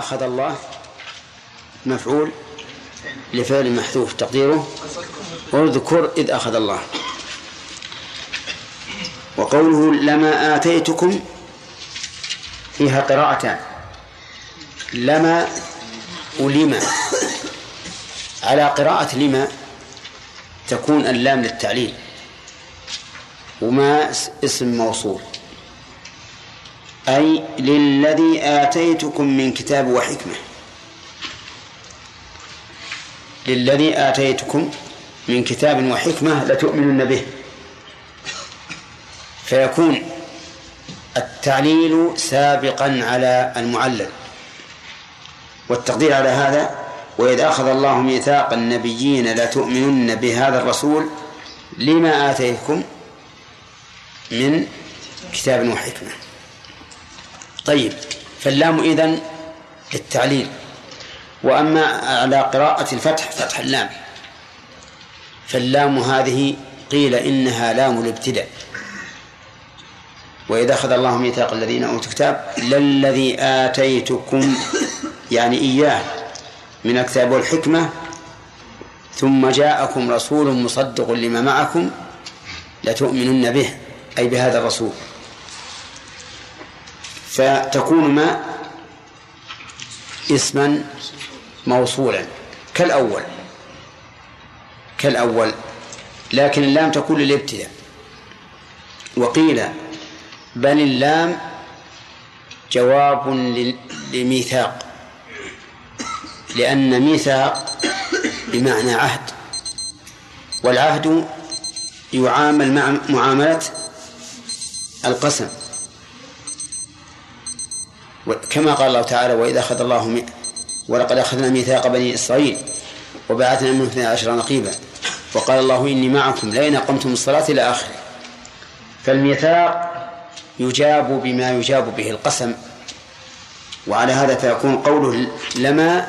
أخذ الله مفعول لفعل محذوف تقديره اذكر إذ أخذ الله. وقوله لما آتيتكم فيها قراءتان لما ولما على قراءة لما تكون اللام للتعليل وما اسم موصول. أي للذي آتيتكم من كتاب وحكمة. للذي آتيتكم من كتاب وحكمة لتؤمنن به. فيكون التعليل سابقا على المعلل. والتقدير على هذا وإذ أخذ الله ميثاق النبيين لتؤمنن بهذا الرسول لما آتيكم من كتاب وحكمة. طيب فاللام إذن للتعليل. وأما على قراءة الفتح فتح اللام. فاللام هذه قيل إنها لام الابتداء. وإذا أخذ الله ميثاق الذين أوتوا الكتاب للذي آتيتكم يعني إياه من الكتاب والحكمة ثم جاءكم رسول مصدق لما معكم لتؤمنن به أي بهذا الرسول. فتكون ما اسما موصولا كالأول كالأول لكن اللام تكون للابتداء. وقيل بل اللام جواب لميثاق لأن ميثاق بمعنى عهد والعهد يعامل مع معاملة القسم. كما قال الله تعالى وإذا أخذ الله ولقد أخذنا ميثاق بني إسرائيل وبعثنا منهم اثني عشر نقيبا وقال الله إني معكم لئن أقمتم الصلاة إلى آخره. فالميثاق يجاب بما يجاب به القسم وعلى هذا فيكون قوله لما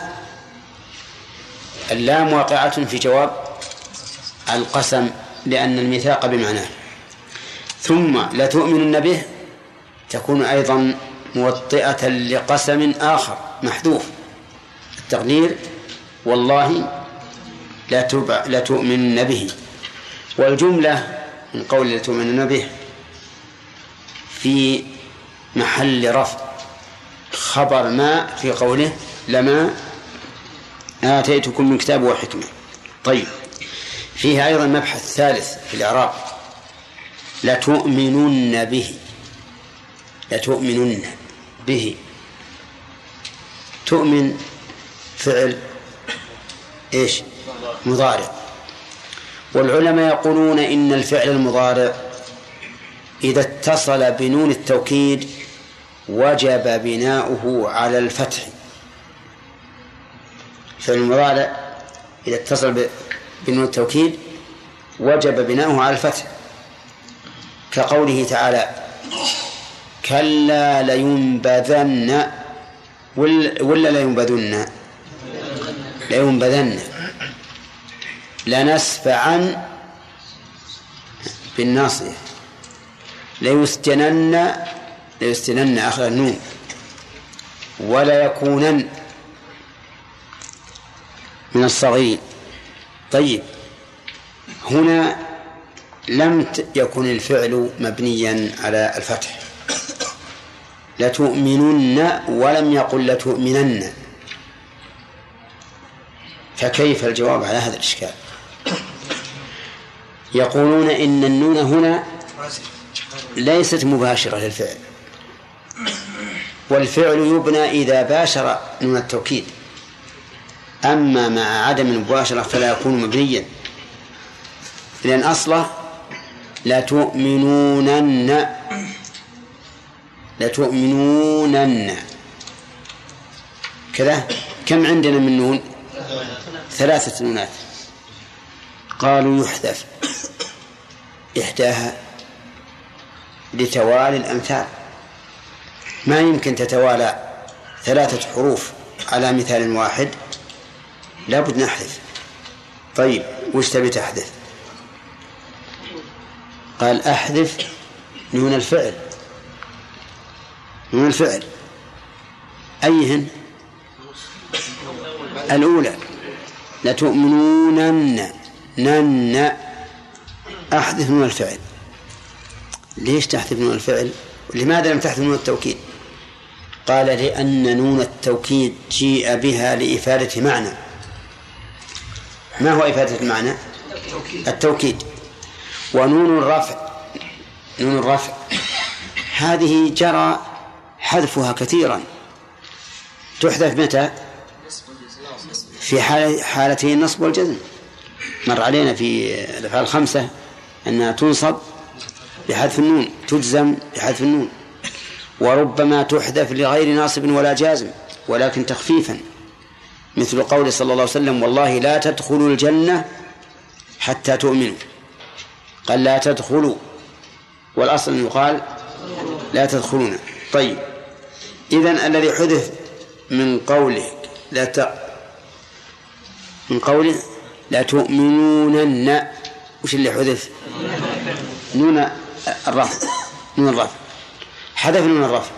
اللام واقعة في جواب القسم لأن الميثاق بمعناه. ثم لتؤمنن به تكون أيضا موطئة لقسم آخر محذوف. التقدير والله لا تبع لا تؤمنن به. والجملة من قول لا تؤمنن به في محل رفع خبر ما في قوله لما آتيتكم من كتاب وحكمة. طيب فيها أيضا مبحث ثالث في الإعراب لتؤمنن به. لتؤمنن به. تؤمن فعل إيش؟ مضارع. والعلماء يقولون إن الفعل المضارع إذا اتصل بنون التوكيد وجب بناؤه على الفتح. الفعل المضارع إذا اتصل بنون التوكيد وجب بناؤه على الفتح. كقوله تعالى كلا لينبذن. ولا لينبذن؟ لينبذن. لنسفعا بالناصية. ليسجنن ليسجنن آخر النون. ولا يكونن من الصغير. طيب. هنا لم يكن الفعل مبنيا على الفتح. لتؤمنن ولم يقل لتؤمنن. فكيف الجواب على هذا الإشكال؟ يقولون إن النون هنا ليست مباشرة للفعل. والفعل يبنى إذا باشر نون التوكيد. أما مع عدم المباشرة فلا يكون مبنيا. لأن أصله لتؤمنونن. لتؤمنونن كذا؟ كم عندنا من نون؟ ثلاثة نونات. قالوا يحذف. إحداها لتوالي الأمثال. ما يمكن تتوالى ثلاثة حروف على مثال واحد. لابد نحذف. طيب وش تبي تحذف؟ قال أحذف نون الفعل. نون الفعل. أيهن؟ الأولى. لتؤمنونن. نن. أحذف نون الفعل. ليش تحذف نون الفعل؟ لماذا لم تحذف نون التوكيد؟ قال لأن نون التوكيد جيء بها لإفادة معنى. ما هو إفادة المعنى؟ التوكيد. ونون الرفع. نون الرفع. هذه جرى حذفها كثيرا. تحذف متى؟ في حال حالتي النصب والجزم. مر علينا في الأفعال الخمسة أنها تنصب بحذف النون تجزم بحذف النون. وربما تحذف لغير ناصب ولا جازم ولكن تخفيفا. مثل قول صلى الله عليه وسلم والله لا تدخلوا الجنة حتى تؤمنوا. قال لا تدخلوا. والأصل أن يقال لا تدخلون. طيب. إذن الذي حذف من قوله لا ت... من قوله لا تؤمنونن. وش اللي حذف نون الرفع. نون الرفع. حذف نون الرفع.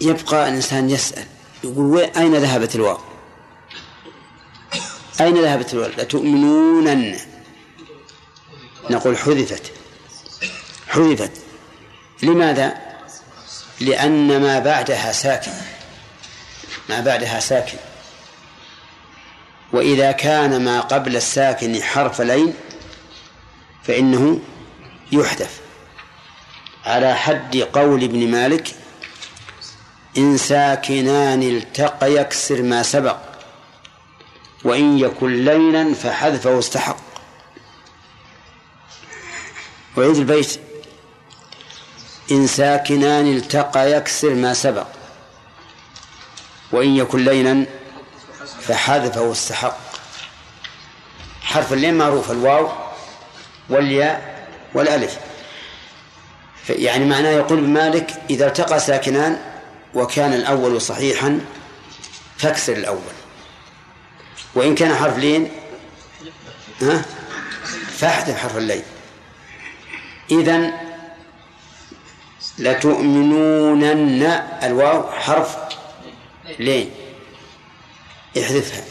يبقى الإنسان يسأل يقول أين ذهبت الواو؟ أين ذهبت الواو؟ لتؤمنونن نقول حذفت. حذفت. لماذا؟ لأن ما بعدها ساكن. ما بعدها ساكن. وإذا كان ما قبل الساكن حرف لين فإنه يحذف. على حد قول ابن مالك إن ساكنان التقى يكسر ما سبق وإن يكن لينا فحذفه استحق. وعيد البيت. إن ساكنان التقى يكسر ما سبق وإن يكن لينا فحذفه استحق حرف اللين معروف الواو والياء والألف. يعني معناه يقول بمالك إذا التقى ساكنان وكان الأول صحيحا فاكسر الأول. وإن كان حرف لين ها؟ فاحذف حرف اللين. إذن لتؤمنونن. الواو حرف لين. احذفها.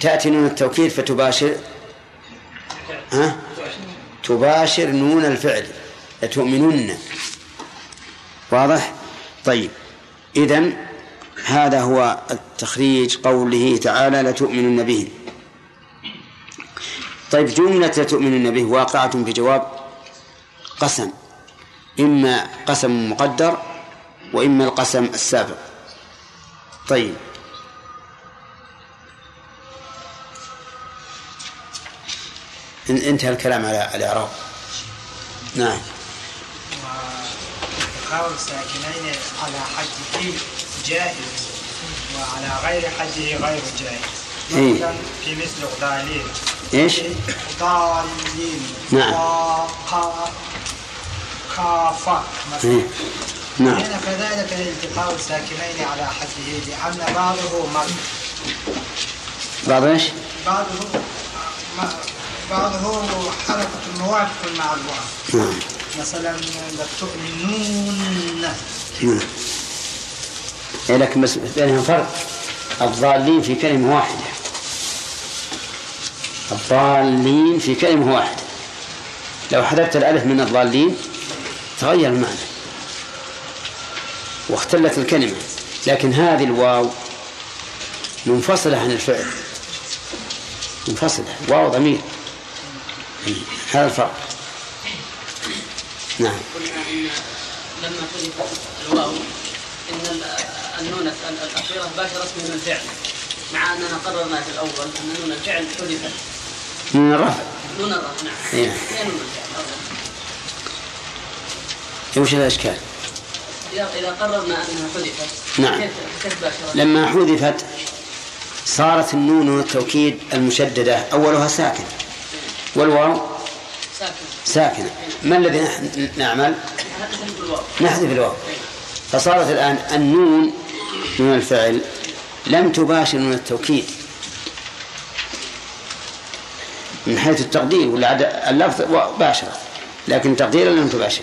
تأتي نون التوكيد فتباشر ها؟ تباشر نون الفعل. لتؤمنن. واضح؟ طيب. إذن هذا هو التخريج قوله تعالى لتؤمنن به. طيب جملة لتؤمنن به واقعة بجواب قسم. إما قسم مقدر وإما القسم السابق. طيب. انتهى الكلام على الإعراب. نعم. واتخاذ الساكنين على حده جائز وعلى غير حده غير جائز إيه. مثلا في مثل ضالين إيش؟ ضالين نعم. مثلا إيه. نعم. هنا كذلك التقاء الساكنين على حده لأن بعضه مد بعض إيش؟ بعضه بعضه حركة موافق مع الواو نعم. مثلا لتؤمنون نعم. إيه لكن بس بينهم فرق. الضالين في كلمة واحدة. الضالين في كلمة واحدة. لو حذفت الألف من الضالين تغير المعنى واختلت الكلمة لكن هذه الواو منفصلة عن الفعل. منفصلة. واو ضمير. هذا الفرق. نعم. قلنا ان لما حذفت الواو إن ال- النون ال- الأخيرة باشر اسم من الفعل مع أننا قررنا في الأول أن نون الفعل حذفت. من الرفع. نون الرفع نعم. إيه. هي نون الفعل. وش الإشكال؟ اذا قررنا أنها حذفت نعم. كيف؟ لما حذفت صارت النون نون التوكيد المشددة أولها ساكن. والواو؟ ساكن. ساكنة. ما الذي نعمل؟ نحذف الواو. فصارت الآن النون من الفعل لم تباشر نون التوكيد. من حيث التقدير ولا اللفظ باشر لكن تقديرا لم تباشر.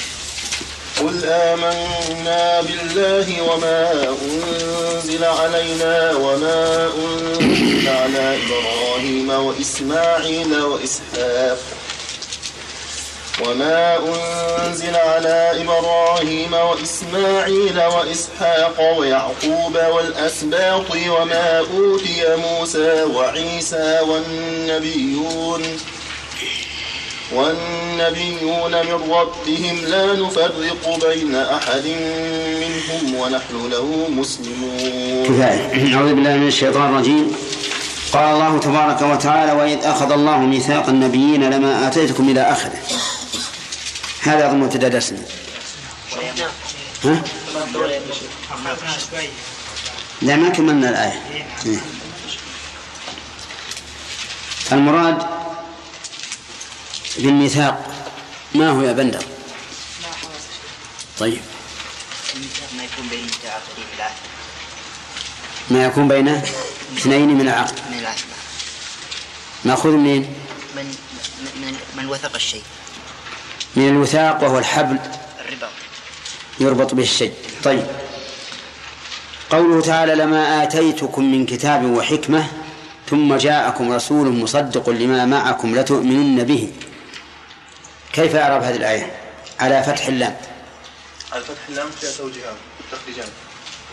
قل آمنا بالله وما أنزل علينا وما أنزل على إبراهيم وإسماعيل وإسحاق وما أنزل على إبراهيم وإسماعيل وإسحاق ويعقوب والأسباط وما أوتي موسى وعيسى والنبيون والنبيون من ربهم لا نفرق بين أحد منهم ونحن له مسلمون. كفاية أعوذ بالله من الشيطان الرجيم. قال الله تبارك وتعالى وإذ أخذ الله ميثاق النبيين لما آتيتكم إلى آخره. هذا أظن مبتدأ درسنا. ها؟ لا ما كملنا الآية. إيه. المراد بالميثاق ما هو يا بندر؟ طيب. ما يكون بين ما يكون بين اثنين من العقد. من العهد مأخوذ منين؟ من من من وثق الشيء. من الوثاق وهو الحبل. الربا. يربط به الشيء. طيب. قوله تعالى لما آتيتكم من كتاب وحكمة ثم جاءكم رسول مصدق لما معكم لتؤمنن به. كيف أعرب هذه الآية؟ على فتح اللام. على فتح اللام فيها توجيهان تخريجان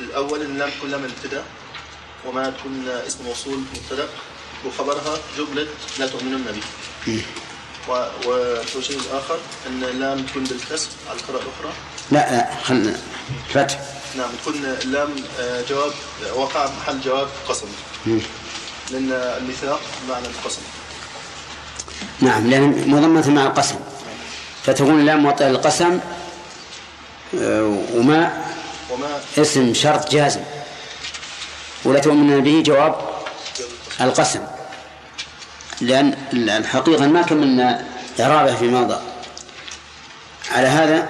الأول اللام تكون لام الابتداء وما تكون اسم موصول مبتدأ. وخبرها جملة لا تؤمنون به و- والتوجيه الآخر أن اللام تكون بالكسر على القراءة الأخرى. لا لا خلنا فتح. نعم تكون اللام آه، جواب وقع محل جواب قسم. لأن الميثاق معنى القسم. نعم لأن مضمة مع القسم. فتكون اللام موطئة للقسم آه، وما اسم شرط جازم. ولا تؤمن به جواب القسم. لأن الحقيقة ما كملنا إعرابه في ماضى. على هذا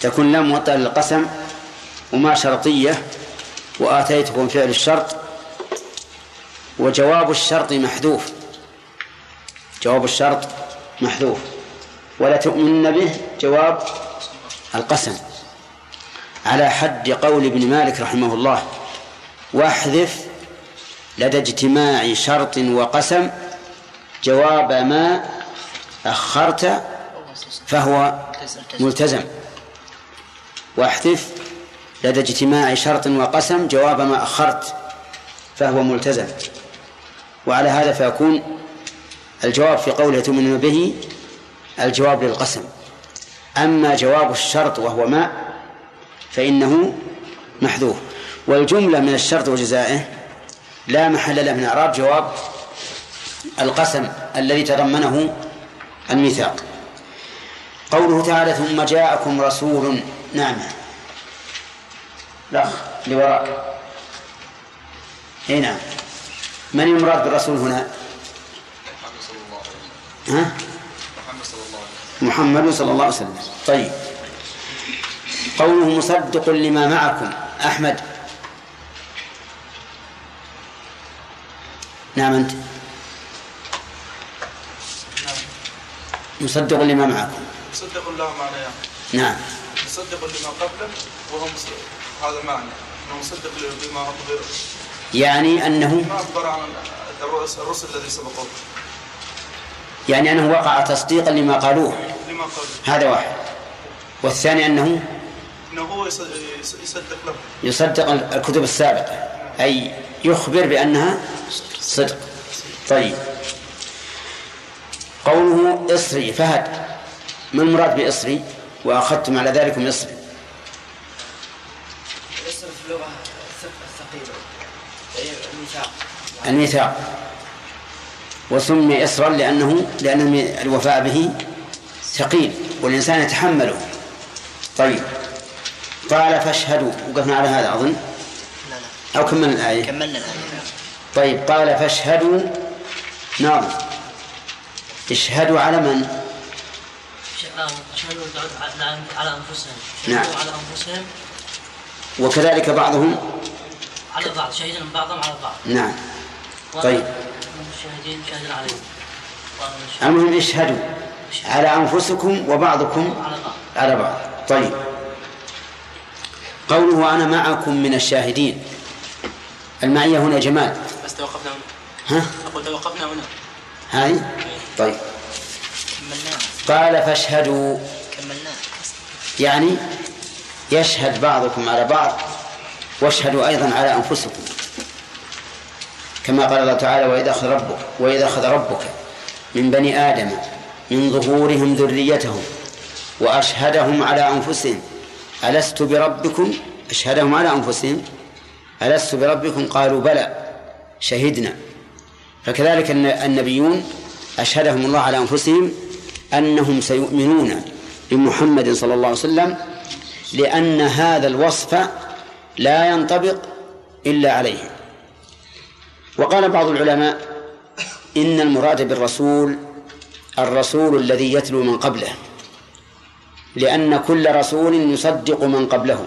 تكون لام موطئة للقسم وما شرطية وآتيتكم فعل الشرط وجواب الشرط محذوف. جواب الشرط محذوف. ولا تؤمنن به؟ جواب القسم. على حد قول ابن مالك رحمه الله واحذف لدى اجتماع شرط وقسم جواب ما أخرت فهو ملتزم. واحذف لدى اجتماع شرط وقسم جواب ما أخرت فهو ملتزم. وعلى هذا فيكون الجواب في قوله تؤمنون به الجواب للقسم. أما جواب الشرط وهو ما فإنه محذوف. والجملة من الشرط وجزائه لا محل له من إعراب جواب القسم الذي تضمنه الميثاق. قوله تعالى ثم جاءكم رسول نعم. لا لوراء اي نعم. من المراد بالرسول هنا؟ ها؟ محمد صلى الله عليه وسلم. طيب. قوله مصدق لما معكم. أحمد. نعم أنت. مصدق لما معكم. مصدق له معنيان نعم. مصدق لما قبله وهو مص- هذا معنى. إنه مصدق بما اخبر يعني أنه ما أخبر عن الرسل, الرسل الذي سبقوه. يعني أنه وقع تصديقا لما قالوه. لما قال هذا واحد. والثاني أنه إنه هو يص- يص- يصدق له. يصدق الكتب السابقة. أي يخبر بأنها صدق. طيب. قوله إصري. فهد ما المراد بإصري؟ وأخذتم على ذلك من إصري. الاسم في اللغة الثقيلة. الميثاق. الميثاق. وسمي إصرا لأنه لأن الوفاء به ثقيل والإنسان يتحمله. طيب. قال فاشهدوا. وقفنا على هذا أظن. لا لا أو كملنا الآية. كملنا الآية. طيب. قال فاشهدوا. ناظر اشهدوا على من؟ شهدوا على أنفسهم. نعم. على أنفسهم. وكذلك بعضهم؟ على بعض. شهيدا بعضهم على بعض. نعم. طيب. الشاهدين شاهدين عليهم المهم اشهدوا على أنفسكم وبعضكم على بعض. طيب. قوله أنا معكم من الشاهدين. المعية هنا جمال بس توقفنا هنا. ها؟ أقول توقفنا هنا. هاي؟ طيب. كملناه. قال فاشهدوا. كملناه. يعني يشهد بعضكم على بعض واشهدوا أيضا على أنفسكم. كما قال الله تعالى وإذا أخذ ربك وإذا أخذ ربك من بني آدم من ظهورهم ذريتهم وأشهدهم على أنفسهم ألست بربكم؟ أشهدهم على أنفسهم ألست بربكم؟ قالوا بلى شهدنا. فكذلك الن- النبيون أشهدهم الله على أنفسهم أنهم سيؤمنون بمحمد صلى الله عليه وسلم لأن هذا الوصف لا ينطبق إلا عليه. وقال بعض العلماء إن المراد بالرسول الرسول الذي يتلو من قبله لأن كل رسول يصدق من قبله.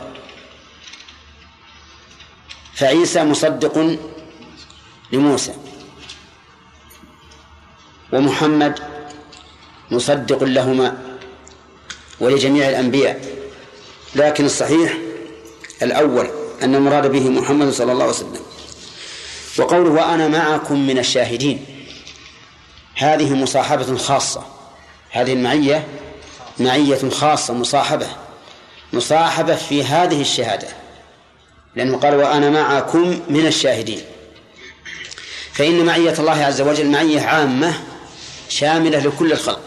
فعيسى مصدق لموسى ومحمد مصدق لهما ولجميع الأنبياء. لكن الصحيح الأول أن المراد به محمد صلى الله عليه وسلم. وقوله وأنا معكم من الشاهدين. هذه مصاحبة خاصة. هذه المعية معية خاصة مصاحبة. مصاحبة في هذه الشهادة. لأنه قال وأنا معكم من الشاهدين. فإن معية الله عز وجل معية عامة شاملة لكل الخلق.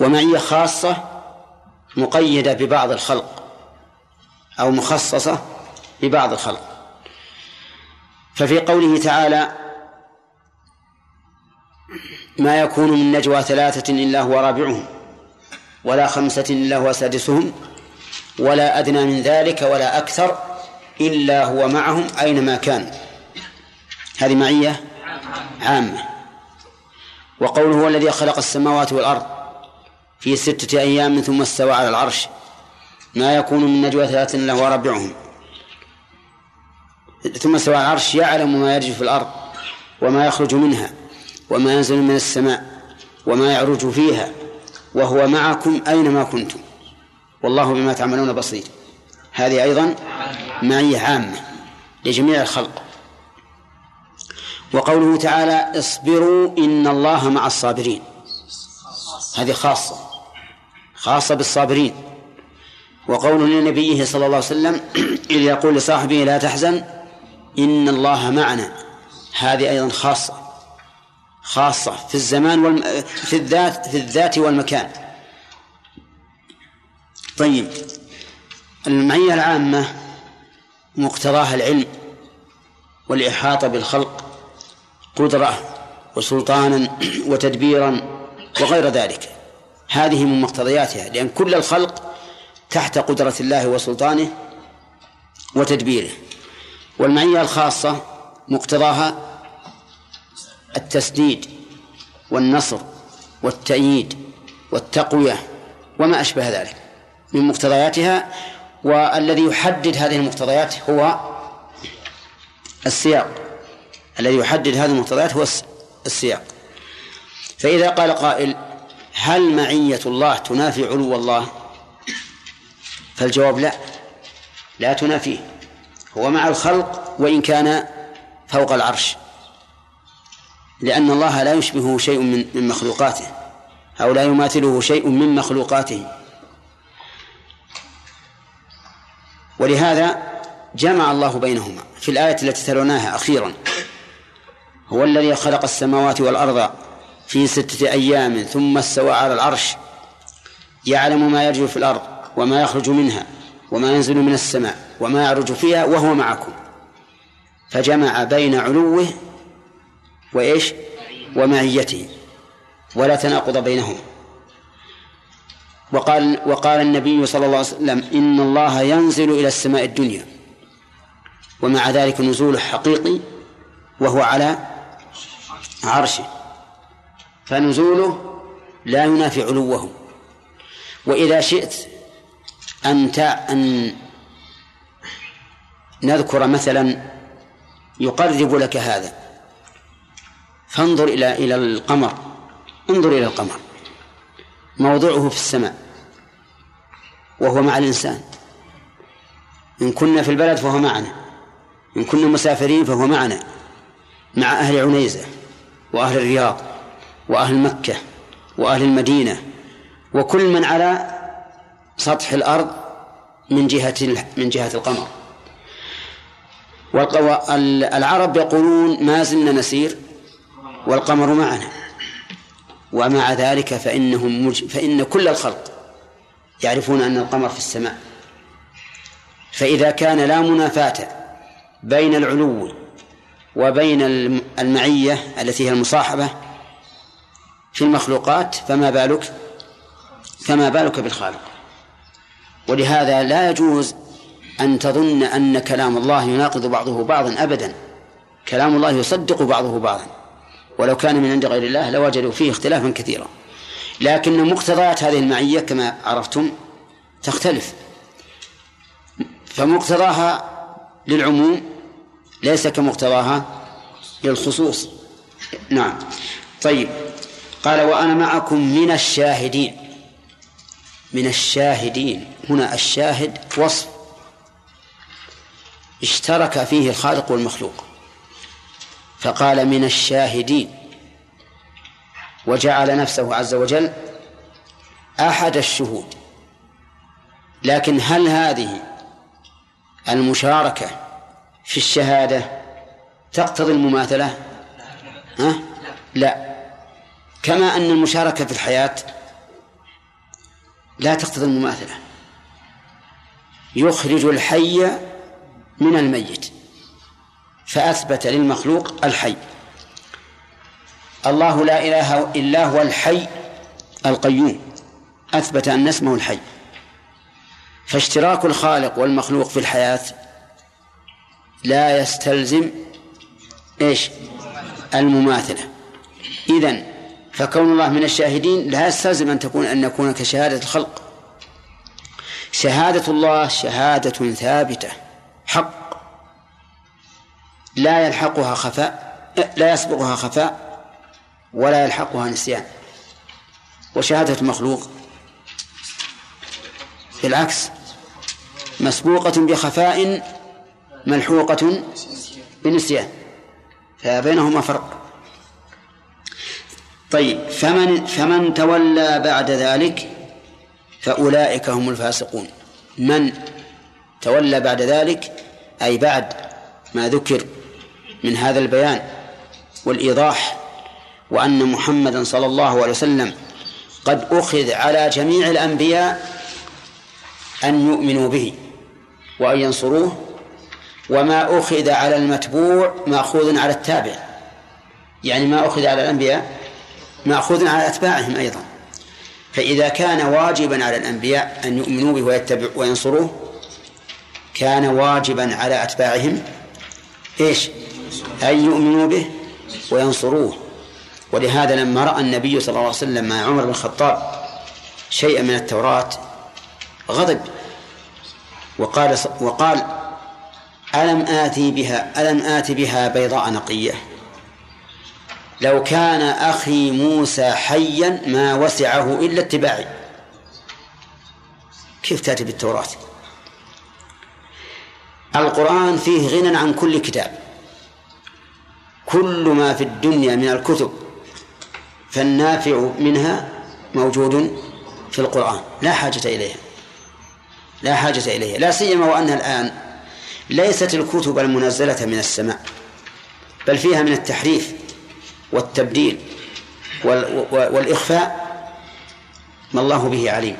ومعية خاصة مقيدة ببعض الخلق. أو مخصصة ببعض الخلق. ففي قوله تعالى ما يكون من نجوى ثلاثة إلا هو رابعهم ولا خمسة إلا هو سادسهم ولا أدنى من ذلك ولا أكثر إلا هو معهم أينما كانوا هذه معية عامة. وقوله هو الذي خلق السماوات والأرض في ستة أيام ثم استوى على العرش. ما يكون من نجوى ثلاثة إلا هو رابعهم. ثم استوى العرش يعلم ما يرجو في الأرض وما يخرج منها وما ينزل من السماء وما يعرج فيها وهو معكم أينما كنتم. والله بما تعملون بصير. هذه أيضا معية عامة لجميع الخلق. وقوله تعالى اصبروا إن الله مع الصابرين. هذه خاصة خاصة بالصابرين. وقول لنبيه صلى الله عليه وسلم إذ يقول لصاحبه لا تحزن إن الله معنا. هذه أيضا خاصة خاصة في الزمان والم... في الذات في الذات والمكان. طيب المعية العامة مقتضاها العلم والإحاطة بالخلق قدرة وسلطانا وتدبيرا وغير ذلك. هذه من مقتضياتها لأن كل الخلق تحت قدرة الله وسلطانه وتدبيره. والمعية الخاصة مقتضاها التسديد والنصر والتأييد والتقوية وما أشبه ذلك من مقتضياتها والذي يحدد هذه المقتضيات هو السياق. الذي يحدد هذه المقتضيات هو السياق. فإذا قال قائل هل معية الله تنافي علو الله؟ فالجواب لا لا تنافيه. هو مع الخلق وإن كان فوق العرش. لأن الله لا يشبهه شيء من من مخلوقاته أو لا يماثله شيء من مخلوقاته. ولهذا جمع الله بينهما في الآية التي تلوناها أخيرا. هو الذي خلق السماوات والأرض في ستة أيام ثم استوى على العرش يعلم ما يرجو في الأرض وما يخرج منها. وما ينزل من السماء وما يعرج فيها وهو معكم. فجمع بين علوه وإيش؟ ومعيته. ولا تناقض بينهما. وقال وقال النبي صلى الله عليه وسلم إن الله ينزل إلى السماء الدنيا. ومع ذلك نزوله حقيقي وهو على عرشه. فنزوله لا ينافي علوه. وإذا شئت أن أن نذكر مثلا يقرب لك هذا. فانظر إلى إلى القمر. انظر إلى القمر. موضعه في السماء. وهو مع الإنسان. إن كنا في البلد فهو معنا. إن كنا مسافرين فهو معنا. مع أهل عنيزة وأهل الرياض وأهل مكة وأهل المدينة. وكل من على سطح الأرض من جهة من جهة القمر. العرب يقولون ما زلنا نسير والقمر معنا. ومع ذلك فإنهم مج... فإن كل الخلق يعرفون أن القمر في السماء. فإذا كان لا منافاة بين العلو وبين المعية التي هي المصاحبة في المخلوقات فما بالك فما بالك بالخالق؟ ولهذا لا يجوز أن تظن أن كلام الله يناقض بعضه بعضا أبدا. كلام الله يصدق بعضه بعضا. ولو كان من عند غير الله لوجدوا فيه اختلافا كثيرا. لكن مقتضيات هذه المعية كما عرفتم تختلف. فمقتضاها للعموم ليس كمقتضاها للخصوص. نعم. طيب. قال وأنا معكم من الشاهدين. من الشاهدين. هنا الشاهد وصف اشترك فيه الخالق والمخلوق فقال من الشاهدين وجعل نفسه عز وجل أحد الشهود. لكن هل هذه المشاركة في الشهادة تقتضي المماثلة؟ ها؟ لا. كما أن المشاركة في الحياة لا تقتضي المماثلة. يخرج الحي من الميت فأثبت للمخلوق الحي. الله لا إله إلا هو الحي القيوم أثبت أن اسمه الحي. فاشتراك الخالق والمخلوق في الحياة لا يستلزم إيش؟ المماثلة. إذن فكون الله من الشاهدين لا يستلزم أن تكون أن نكون كشهادة الخلق. شهادة الله شهادة ثابتة. حق. لا يلحقها خفاء لا يسبقها خفاء ولا يلحقها نسيان. وشهادة المخلوق بالعكس مسبوقة بخفاء ملحوقة بنسيان. فبينهما فرق. طيب فمن فمن تولى بعد ذلك فأولئك هم الفاسقون. من تولى بعد ذلك؟ أي بعد ما ذكر من هذا البيان والإيضاح وأن محمدا صلى الله عليه وسلم قد أخذ على جميع الأنبياء أن يؤمنوا به وأن ينصروه وما أخذ على المتبوع مأخوذ على التابع. يعني ما أخذ على الأنبياء مأخوذ على أتباعهم أيضا. فإذا كان واجبا على الأنبياء أن يؤمنوا به ويتبع وينصروه كان واجبا على أتباعهم إيش؟ أن يؤمنوا به وينصروه. ولهذا لما رأى النبي صلى الله عليه وسلم مع عمر بن الخطاب شيئا من التوراة غضب. وقال وقال ألم آتي بها ألم آتي بها بيضاء نقية؟ لو كان أخي موسى حيا ما وسعه إلا اتباعي. كيف تأتي بالتوراة؟ القرآن فيه غنى عن كل كتاب. كل ما في الدنيا من الكتب فالنافع منها موجود في القرآن. لا حاجة إليها. لا حاجة إليها. لا سيما وأنها الآن ليست الكتب المنزلة من السماء بل فيها من التحريف. والتبديل والإخفاء ما الله به عليم.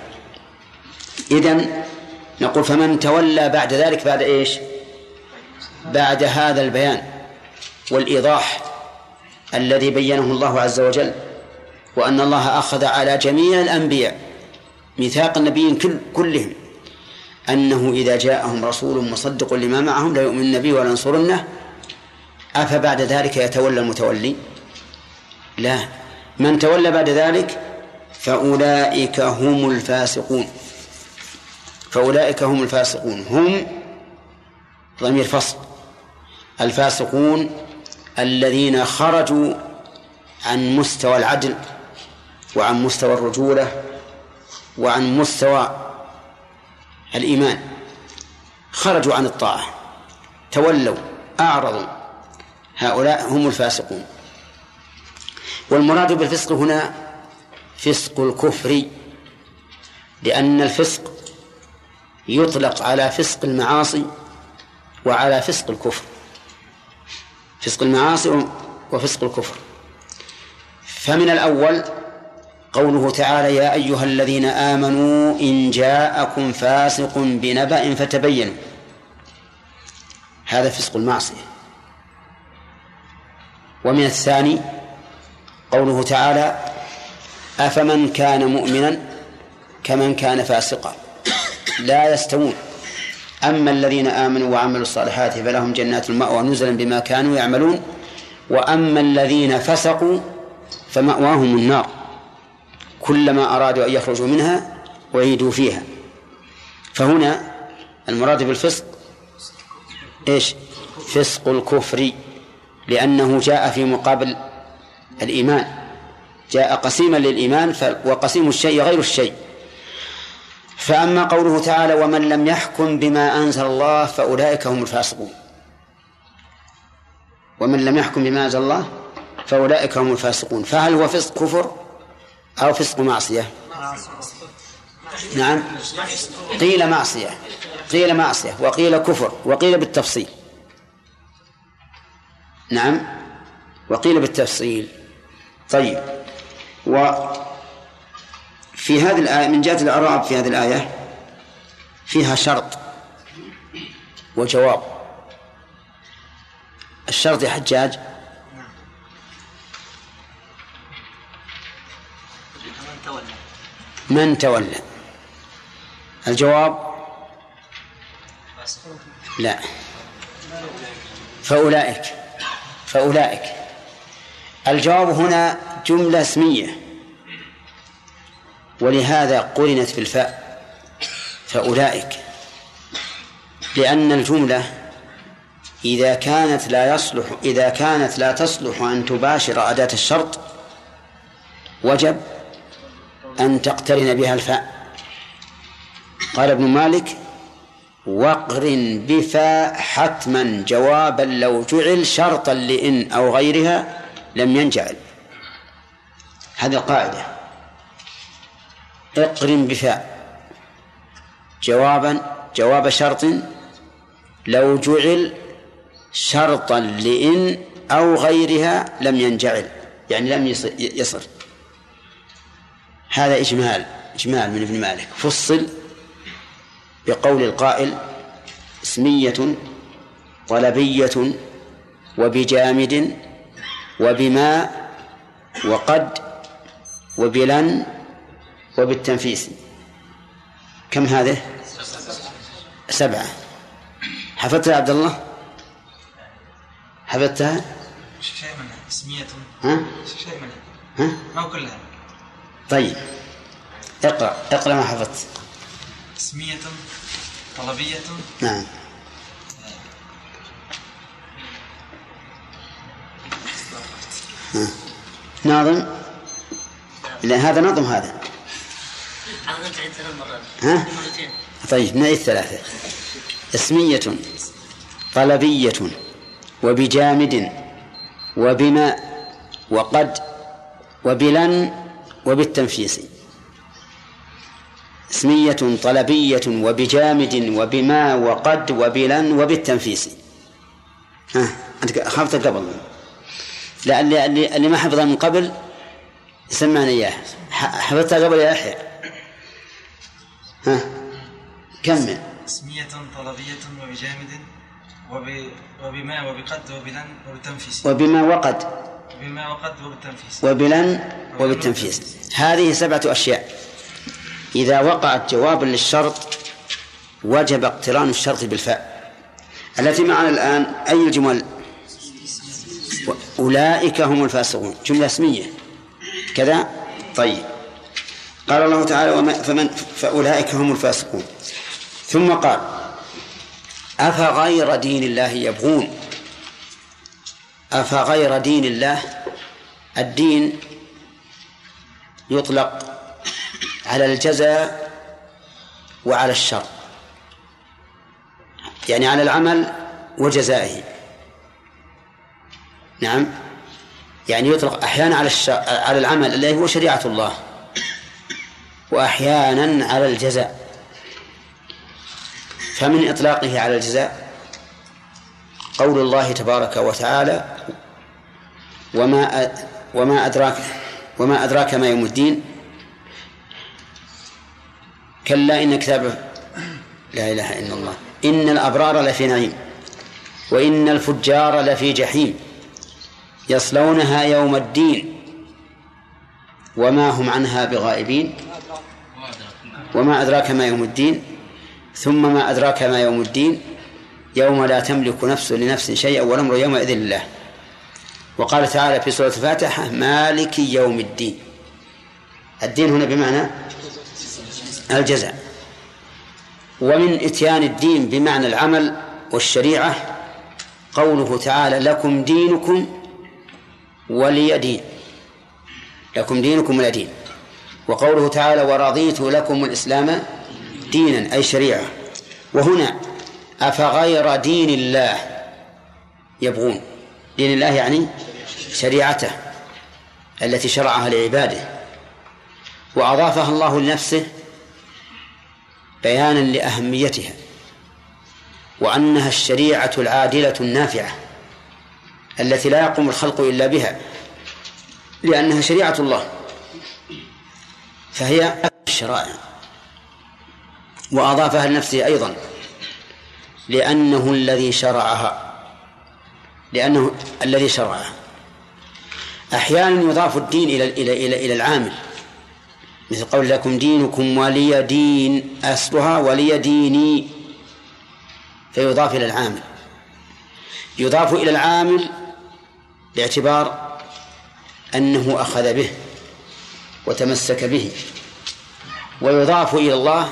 إذن نقول فمن تولى بعد ذلك بعد إيش؟ بعد هذا البيان والإيضاح الذي بينه الله عز وجل وأن الله أخذ على جميع الأنبياء ميثاق النبيين كل كلهم أنه إذا جاءهم رسول مصدق لما معهم لا يؤمن به ولا ينصرنه أفبعد ذلك يتولى المتولي؟ لا. من تولى بعد ذلك فأولئك هم الفاسقون. فأولئك هم الفاسقون. هم ضمير فصل. الفاسقون الذين خرجوا عن مستوى العدل وعن مستوى الرجولة وعن مستوى الإيمان. خرجوا عن الطاعة. تولوا أعرضوا. هؤلاء هم الفاسقون. والمراد بالفسق هنا فسق الكفر لأن الفسق يطلق على فسق المعاصي وعلى فسق الكفر. فسق المعاصي وفسق الكفر. فمن الأول قوله تعالى يا أيها الذين آمنوا إن جاءكم فاسق بنبأ فتبينوا هذا فسق المعصية. ومن الثاني قوله تعالى أفمن كان مؤمنا كمن كان فاسقا. لا يستوون. أما الذين آمنوا وعملوا الصالحات فلهم جنات المأوى نزلا بما كانوا يعملون. وأما الذين فسقوا فمأواهم النار. كلما أرادوا أن يخرجوا منها أعيدوا فيها. فهنا المراد بالفسق إيش؟ فسق الكفر. لأنه جاء في مقابل الإيمان. جاء قسيما للإيمان وقسيم الشيء غير الشيء. فأما قوله تعالى ومن لم يحكم بما أنزل الله فأولئك هم الفاسقون. ومن لم يحكم بما أنزل الله فأولئك هم الفاسقون. فهل هو فسق كفر أو فسق معصية؟ نعم. قيل معصية. قيل معصية. وقيل كفر. وقيل بالتفصيل. نعم. وقيل بالتفصيل. طيب. وفي هذه الآية من جهة الإعراب في هذه الآية فيها شرط وجواب. الشرط يا حجاج. من تولى. الجواب؟ لا. فأولئك. فأولئك. الجواب هنا جملة اسمية. ولهذا قرنت بالفاء فأولئك. لأن الجملة إذا كانت لا يصلح إذا كانت لا تصلح أن تباشر أداة الشرط وجب أن تقترن بها الفاء. قال ابن مالك واقرن بفاء حتما جوابا لو جعل شرطا لإن أو غيرها لم ينجعل. هذه القاعدة اقرن بفاء. جوابا جواب شرط. لو جعل شرطا لإن أو غيرها لم ينجعل. يعني لم يصل هذا إجمال إجمال من ابن مالك. فصل بقول القائل اسمية طلبية وبجامد وبما وقد وبلن وبالتنفيس. كم هذه؟ سبعة. حفظتها يا عبد الله؟ حفظتها؟ شيء منها اسمية ها؟ شيء منها ها؟ ما كلها طيب. اقرأ. اقرأ ما حفظت. اسمية طلبية. نعم. ناظم؟ لا هذا نظم هذا. ها؟ مرتين طيب نعيد ثلاثة اسمية طلبية وبجامد وبما وقد وبلن وبالتنفيس. اسمية طلبية وبجامد وبما وقد وبلن وبالتنفيس. ها أنت حفظت قبل. لا اللي, اللي, ما حفظها من قبل سمعنا إياه ح- حفظتها قبل يا يحيى ها؟ كمل. اسمية طلبية وبجامد وب... وبما وبقد وبلن وبالتنفيس وبما وقد. وبما وقد وبالتنفيس وبلن وبالتنفيذ هذه سبعة أشياء. إذا وقعت جوابا للشرط وجب اقتران الشرط بالفاء. التي معنا الآن أي الجمل؟ أولئك هم الفاسقون. جملة اسمية. كذا؟ طيب. قال الله تعالى وما فمن فأولئك هم الفاسقون. ثم قال أفغير دين الله يبغون؟ أفغير دين الله؟ الدين يطلق على الجزاء وعلى الشر. يعني على العمل وجزائه. نعم. يعني يطلق أحيانا على الش... على العمل الذي هو شريعة الله وأحيانا على الجزاء. فمن إطلاقه على الجزاء قول الله تبارك وتعالى وما وما أدراك وما أدراك ما يوم الدين. كلا إن كتاب لا إله إلا الله. إن الأبرار لفي نعيم وإن الفجار لفي جحيم. يصلونها يوم الدين. وما هم عنها بغائبين. وما أدراك ما يوم الدين. ثم ما أدراك ما يوم الدين. يوم لا تملك نفس لنفس شيئا والأمر يومئذ لله. وقال تعالى في سورة الفاتحة مالك يوم الدين. الدين هنا بمعنى الجزاء. ومن إتيان الدين بمعنى العمل والشريعة قوله تعالى لكم دينكم ولي دين لكم دينكم ولي دين. وقوله تعالى ورضيت لكم الإسلام دينا أي شريعة. وهنا أفغير دين الله يبغون. دين الله يعني شريعته التي شرعها لعباده. وأضافها الله لنفسه بيانا لأهميتها. وأنها الشريعة العادلة النافعة. التي لا يقوم الخلق إلا بها لأنها شريعة الله. فهي الشرائع. وأضافها لنفسه أيضا. لأنه الذي شرعها. لأنه الذي شرعها. أحيانا يضاف الدين إلى إلى إلى إلى العامل. مثل قول لكم دينكم ولي دين أصلها ولي ديني. فيضاف إلى العامل. يضاف إلى العامل باعتبار أنه أخذ به وتمسك به ويضاف إلى الله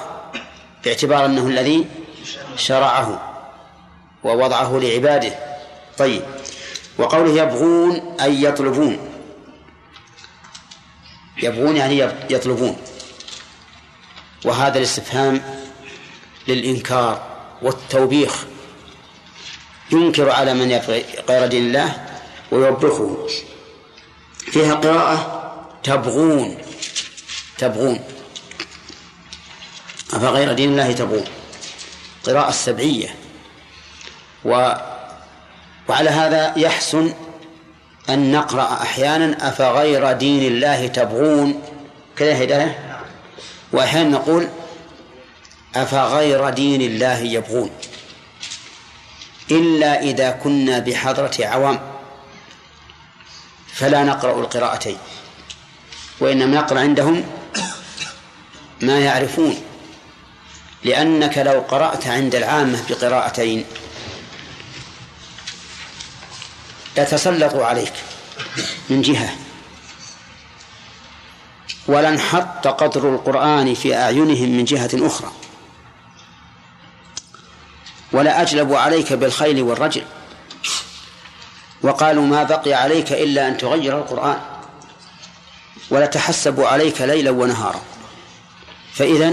باعتبار أنه الذي شرعه ووضعه لعباده. طيب وقوله يبغون أي يطلبون. يبغون يعني يطلبون. وهذا الاستفهام للإنكار والتوبيخ. ينكر على من يبغي غير دين الله ويوبخه فيها قراءة؟ تبغون. تبغون. أفغير دين الله تبغون؟ قراءة سبعية و وعلى هذا يحسن أن نقرأ أحيانا أفغير دين الله تبغون. كذا هداية؟ وأحيانا نقول أفغير دين الله يبغون. إلا إذا كنا بحضرة عوام. فلا نقرأ القراءتين وإنما نقرأ عندهم ما يعرفون لأنك لو قرأت عند العامة بقراءتين يتسلطوا عليك من جهة. ولانحط قدر القرآن في أعينهم من جهة أخرى. ولا أجلب عليك بالخيل والرجل. وقالوا ما بقي عليك إلا أن تغير القرآن ولتحسب عليك ليلا ونهارا. فإذا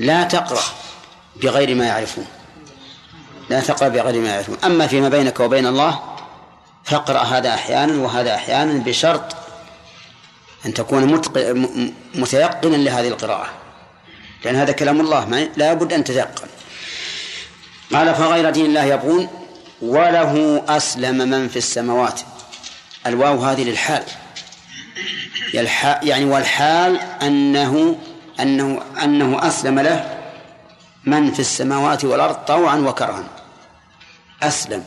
لا تقرأ بغير ما يعرفون. لا تقرأ بغير ما يعرفون. أما فيما بينك وبين الله فاقرأ هذا أحيانا وهذا أحيانا بشرط أن تكون متيقنا لهذه القراءة. لأن هذا كلام الله لا بد أن تتيقن. قال فغير دين الله يبغون وله أسلم من في السماوات. الواو هذه للحال. يعني والحال أنه أنه أنه أسلم له من في السماوات والأرض طوعا وكرها. أسلم.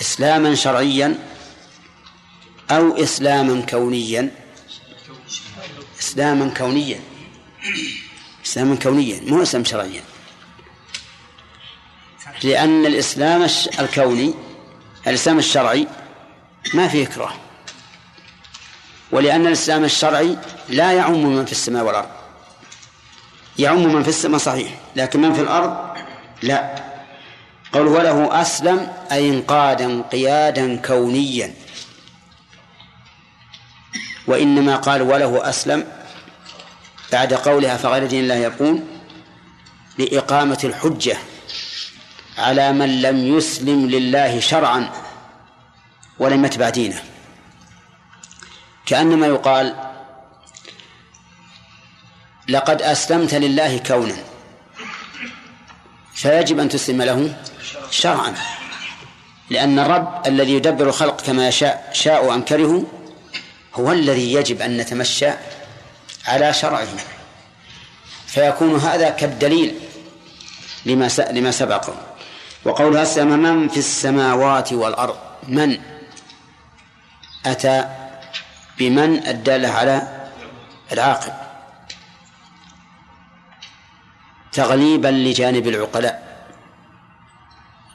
إسلاما شرعيا أو إسلاما كونيا. إسلاما كونيا. إسلاما كونيا. مو إسلام شرعيا. لأن الإسلام الكوني الإسلام الشرعي ما فيه إكراه ولأن الإسلام الشرعي لا يعم من في السماء والأرض. يعم من في السماء صحيح لكن من في الأرض لا. قول وله أسلم أي انقادا انقيادا كونيا. وإنما قال وله أسلم بعد قولها فغير دين الله يكون لإقامة الحجة. على من لم يسلم لله شرعا ولم يتبع دينه. كأنما يقال لقد أسلمت لله كونا فيجب أن تسلم له شرعا لأن الرب الذي يدبر الخلق كما يشاء شاء أم كرهوا هو الذي يجب أن نتمشى على شرعه. فيكون هذا كالدليل لما لما سبق وقولها أسلم من في السماوات والأرض؟ من؟ أتى بمن الدالة على العاقل. تغليبا لجانب العقلاء.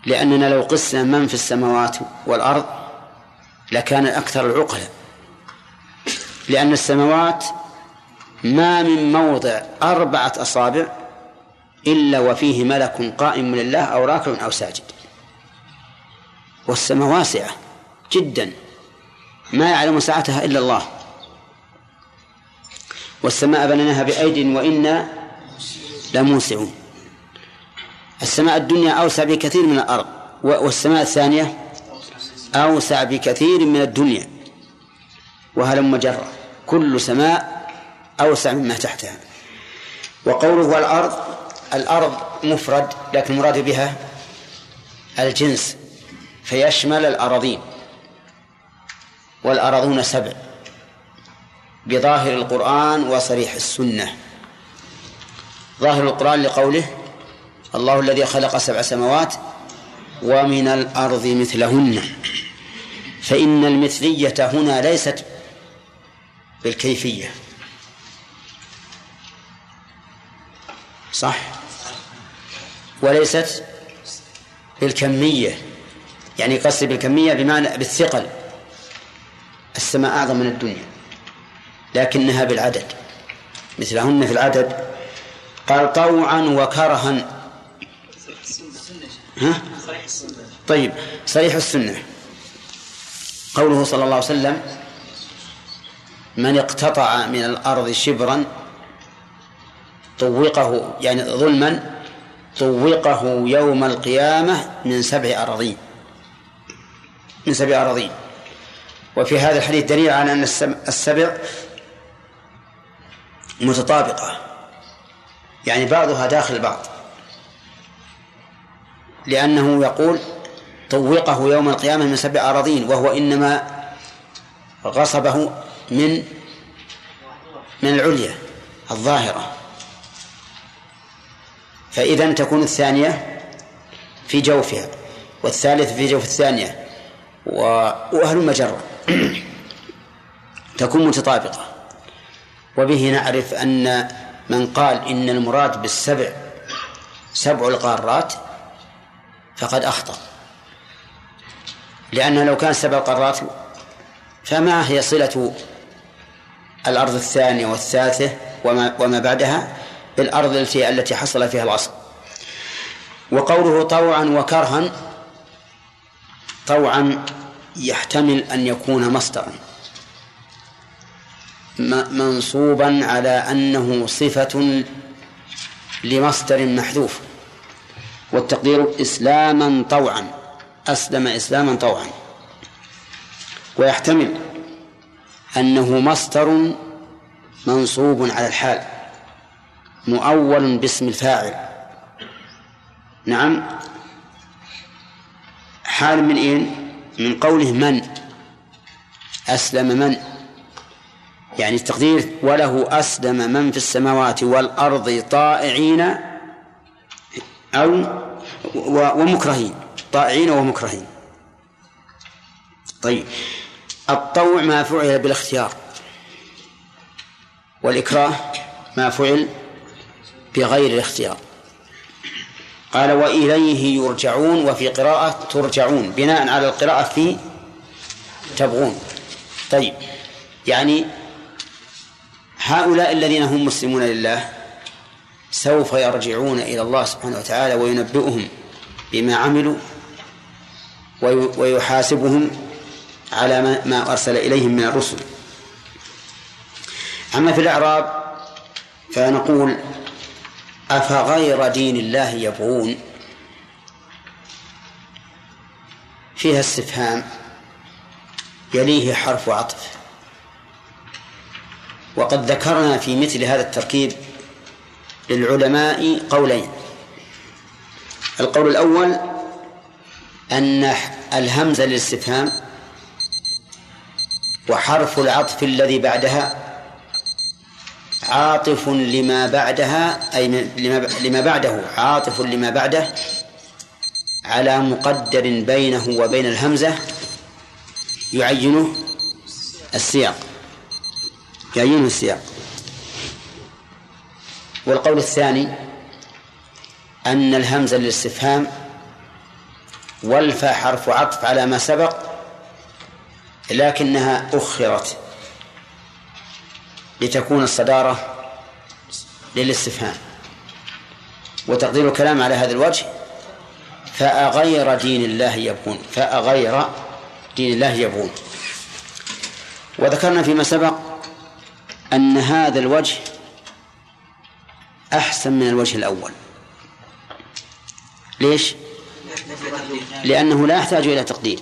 لأننا لو قسنا من في السماوات والأرض لكان أكثر العقلاء. لأن السماوات ما من موضع أربعة أصابع إلا وفيه ملك قائم لله أو راكع أو ساجد. والسماء واسعة جدا. ما يعلم ساعتها إلا الله. والسماء بنيناها بأيد وإنا لموسعون. السماء الدنيا أوسع بكثير من الأرض. والسماء الثانية أوسع بكثير من الدنيا. وهلم جرة كل سماء أوسع مما تحتها. وقوله والأرض الأرض مفرد لكن المراد بها الجنس فيشمل الأراضين والأراضون سبع بظاهر القرآن وصريح السنة. ظاهر القرآن لقوله الله الذي خلق سبع سماوات ومن الأرض مثلهن فإن المثلية هنا ليست بالكيفية. صح؟ وليست بالكمية. يعني قصدي بالكمية بمعنى بالثقل. السماء أعظم من الدنيا لكنها بالعدد. مثلهن في العدد قال طوعا وكرها. ها؟ طيب صريح السنة. قوله صلى الله عليه وسلم من اقتطع من الأرض شبرا طوقه يعني ظلما طوقه يوم القيامة من سبع أراضين. من سبع أراضين. وفي هذا الحديث دليل على أن السبع متطابقة. يعني بعضها داخل بعض لأنه يقول طوقه يوم القيامة من سبع أراضين وهو إنما غصبه من من العليا الظاهرة. فإذا تكون الثانية في جوفها والثالث في جوف الثانية. وأهل مجرة تكون متطابقة. وبه نعرف أن من قال إن المراد بالسبع سبع القارات فقد أخطأ. لأنه لو كان سبع قارات فما هي صلة الأرض الثانية والثالثة وما, وما بعدها؟ بالأرض التي حصل فيها الأصل وقوله طوعا وكرها طوعا يحتمل أن يكون مصدرا. منصوبا على أنه صفة لمصدر محذوف. والتقدير إسلاما طوعا أسلم إسلاما طوعا. ويحتمل أنه مصدر منصوب على الحال. مؤول باسم الفاعل. نعم. حال من إين من قوله من؟ أسلم من؟ يعني التقدير وله أسلم من في السماوات والأرض طائعين أو ومكرهين. طائعين ومكرهين. طيب. الطوع ما فعل بالاختيار. والإكراه ما فعل بغير الاختيار. قال وإليه يرجعون وفي قراءة ترجعون بناء على القراءة في تبغون. طيب يعني هؤلاء الذين هم مسلمون لله سوف يرجعون إلى الله سبحانه وتعالى وينبئهم بما عملوا ويحاسبهم على ما أرسل إليهم من الرسل. أما في الأعراب فنقول أفغير دين الله يبغون؟ فيها استفهام. يليه حرف عطف. وقد ذكرنا في مثل هذا التركيب للعلماء قولين. القول الأول أن الهمزة للاستفهام وحرف العطف الذي بعدها عاطف لما بعدها أي لما بعده عاطف لما بعده على مقدر بينه وبين الهمزة يعينه السياق. يعينه السياق. والقول الثاني أن الهمزة للاستفهام والفا حرف عطف على ما سبق لكنها أخرت. لتكون الصدارة للاستفهام وتقدير الكلام على هذا الوجه فأغير دين الله يبغون فأغير دين الله يبغون. وذكرنا فيما سبق أن هذا الوجه أحسن من الوجه الأول. ليش؟ لأنه لا يحتاج إلى تقدير.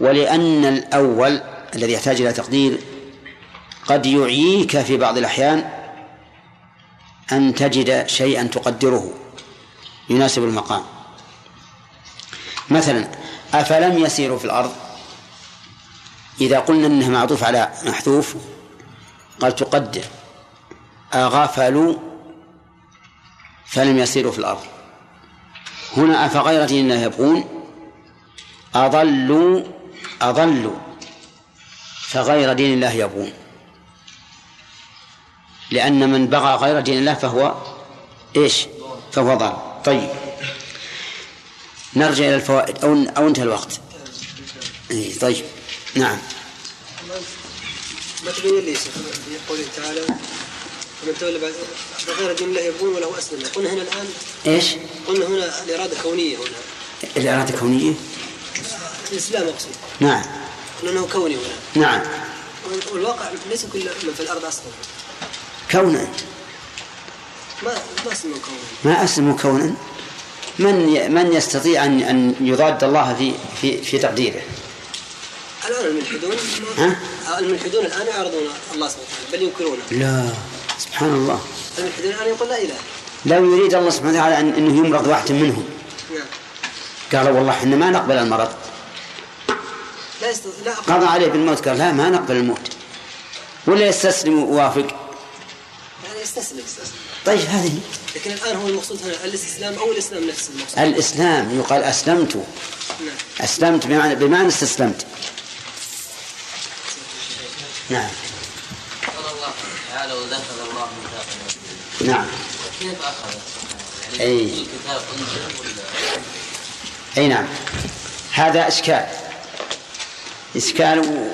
ولأن الأول الذي يحتاج إلى تقدير قد يعييك في بعض الأحيان أن تجد شيئا تقدره يناسب المقام. مثلا أفلم يسيروا في الأرض؟ إذا قلنا أنه معطوف على محذوف قال تقدر. أغفلوا فلم يسيروا في الأرض. هنا أفغير دين يبغون؟ أضلوا أضلوا فغير دين الله يبغون. لأن من بغى غير دين الله فهو إيش؟ فهو ضال. طيب. نرجع إلى الفوائد. أو أو انتهى الوقت. إيه طيب. نعم. ما تبين لي في قوله تعالى ومن تولى بعد غير دين الله يبغون وله أسلم. قلنا هنا الان إيش؟ قلنا هنا الإرادة كونية هنا. الإرادة كونية؟ الإسلام أقصد. نعم. لأنه كوني هنا. نعم. والواقع ليس كل من في الأرض أصلا. كونا ما كوني ما اسمه كونا من. من يستطيع ان أن يضاد الله في في في تقديره؟ الآن الملحدون ها؟ الملحدون الآن يعرضون الله سبحانه وتعالى بل ينكرونه. لا. سبحان الله. الملحدون الآن يقول لا إله لو يريد الله سبحانه وتعالى أن انه يمرض واحد منهم. نعم. قالوا والله إحنا ما نقبل المرض. لا يستطيع لا. قضى عليه بالموت قال لا ما نقبل الموت. ولا يستسلم ويوافق يستسلم طيب هذه لكن الآن هو المقصود هنا الاستسلام أو الإسلام نفسه المقصود. الإسلام يقال أسلمت. نعم. أسلمت بمعنى بمعنى استسلمت. نعم. قال الله تعالى ودخل الله ميثاق نعم. كيف أخذ؟ يعني أي. الكتاب أنزل ولا؟ أي نعم. هذا إشكال. إشكال و-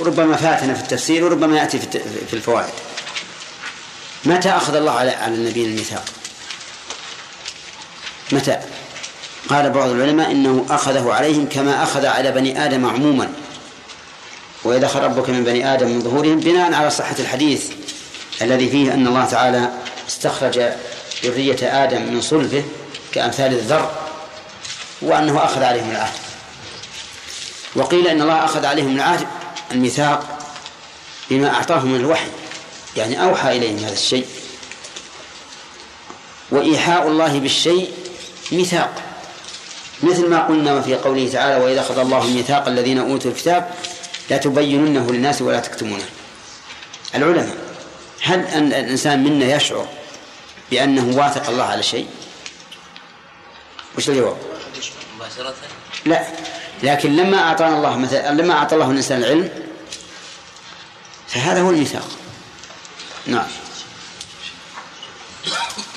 وربما فاتنا في التفسير وربما يأتي في الت- في الفوائد. متى أخذ الله على على النبي الميثاق متى؟ قال بعض العلماء إنه أخذه عليهم كما أخذ على بني آدم عموما. وإذا أخذ ربك من بني آدم من ظهورهم بناء على صحة الحديث الذي فيه أن الله تعالى استخرج ذرية آدم من صلبه كأمثال الذر وأنه أخذ عليهم العهد. وقيل إن الله أخذ عليهم العهد الميثاق بما أعطاهم من الوحي. يعني أوحى إليهم هذا الشيء. وإيحاء الله بالشيء ميثاق. مثل ما قلنا في قوله تعالى وإذا أخذ الله ميثاق الذين أوتوا الكتاب لا تبيننه للناس ولا تكتمونه. العلماء هل أن الإنسان منا يشعر بأنه واثق الله على شيء؟ وش الجواب؟ لا لكن لما أعطانا الله مثلا لما أعطى الله الإنسان العلم فهذا هو الميثاق. نعم.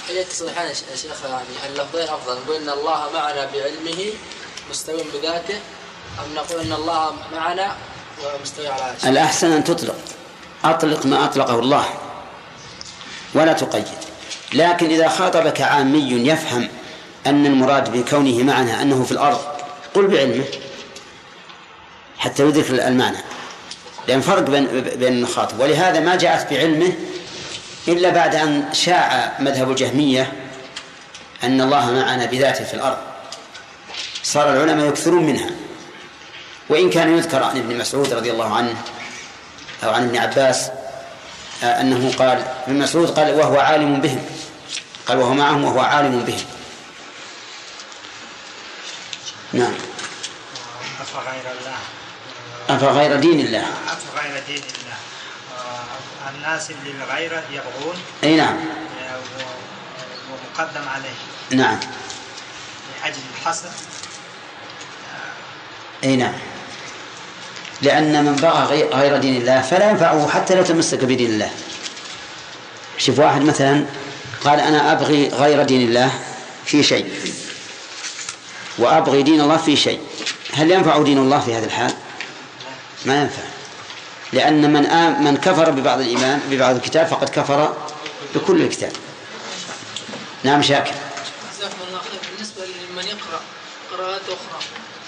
الحين يا شيخ يعني اللفظين أفضل. نقول إن الله معنا بعلمه مستوٍ بذاته أم نقول إن الله معنا ومستوي على عرش الأحسن أن تطلق. أطلق ما أطلقه الله. ولا تقيد. لكن إذا خاطبك عامي يفهم أن المراد بكونه معنا أنه في الأرض قل بعلمه. حتى يدرك المعنى. لأن فرق بين بين المخاطب ولهذا ما جاءت بعلمه إلا بعد أن شاع مذهب الجهمية أن الله معنا بذاته في الأرض. صار العلماء يكثرون منها. وإن كان يذكر عن ابن مسعود رضي الله عنه أو عن ابن عباس آه، أنه قال ابن مسعود قال وهو عالم بهم. قال وهو معهم وهو عالم بهم. نعم. أفغير الله. أفغير دين الله. أفغير دين الله. الناس اللي الغير يبغون أي نعم. آه، ومقدم عليه. نعم. لأجل الحسد أي نعم. لأن من بغى غي- غير دين الله فلا ينفعه حتى لو تمسك بدين الله. شوف واحد مثلا قال أنا أبغي غير دين الله في شيء. وأبغي دين الله في شيء. هل ينفع دين الله في هذا الحال؟ ما ينفع. لأن من آم من كفر ببعض الإيمان ببعض الكتاب فقد كفر بكل الكتاب. نعم شاكر. جزاكم الله خير. بالنسبة لمن يقرأ قراءات أخرى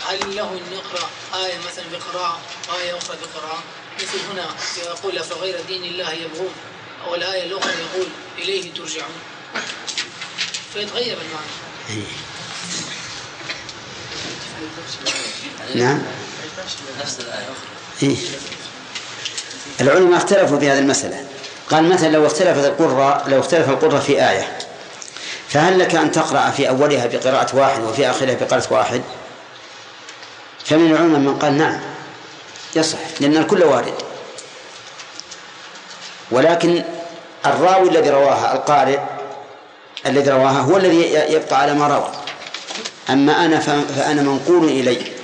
هل له أن يقرأ آية مثلا بقراءة وآية أخرى بقراءة؟ مثل هنا يقول فغير دين الله يبغون؟ أو الآية الأخرى يقول إليه ترجعون؟ فيتغير المعنى. نعم. نفس الآية. إيه؟ العلماء اختلفوا في هذه المسألة. قال مثلا لو اختلفت القرة لو اختلف القرة في آية فهل لك أن تقرأ في أولها بقراءة واحد وفي آخرها بقراءة واحد؟ فمن العلماء من قال نعم يصح لأن الكل وارد. ولكن الراوي الذي رواها القارئ الذي رواها هو الذي يبقى على ما روى. أما أنا فأنا منقول إلي.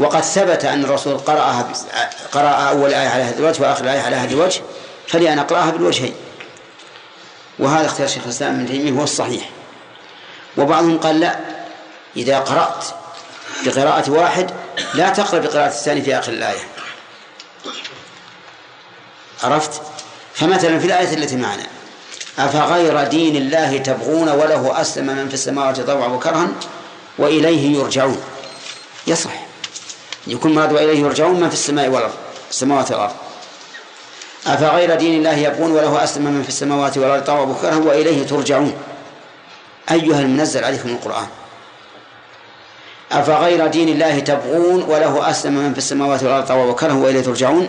وقد ثبت أن الرسول قرأها قرأ أول آية على هذا الوجه وآخر آية على هذا الوجه فلي أن أقرأها بالوجهين. وهذا اختيار شيخ الإسلام ابن تيمية هو الصحيح. وبعضهم قال لا إذا قرأت بقراءة واحد لا تقرأ بقراءة الثاني في آخر الآية. عرفت؟ فمثلا في الآية التي معنا أفغير دين الله تبغون وله أسلم من في السماوات طوعا وكرها وإليه يرجعون؟ يصح. يكون مراد وإليه يرجعون من في السماء والأرض السماوات والأرض. أفغير دين الله يبغون وله أسلم من في السماوات والأرض؟ طوعا وكرها وإليه ترجعون. أيها المنزل عليكم القرآن. أفغير دين الله تبغون وله أسلم من في السماوات والأرض؟ طوعا وكرها وإليه ترجعون.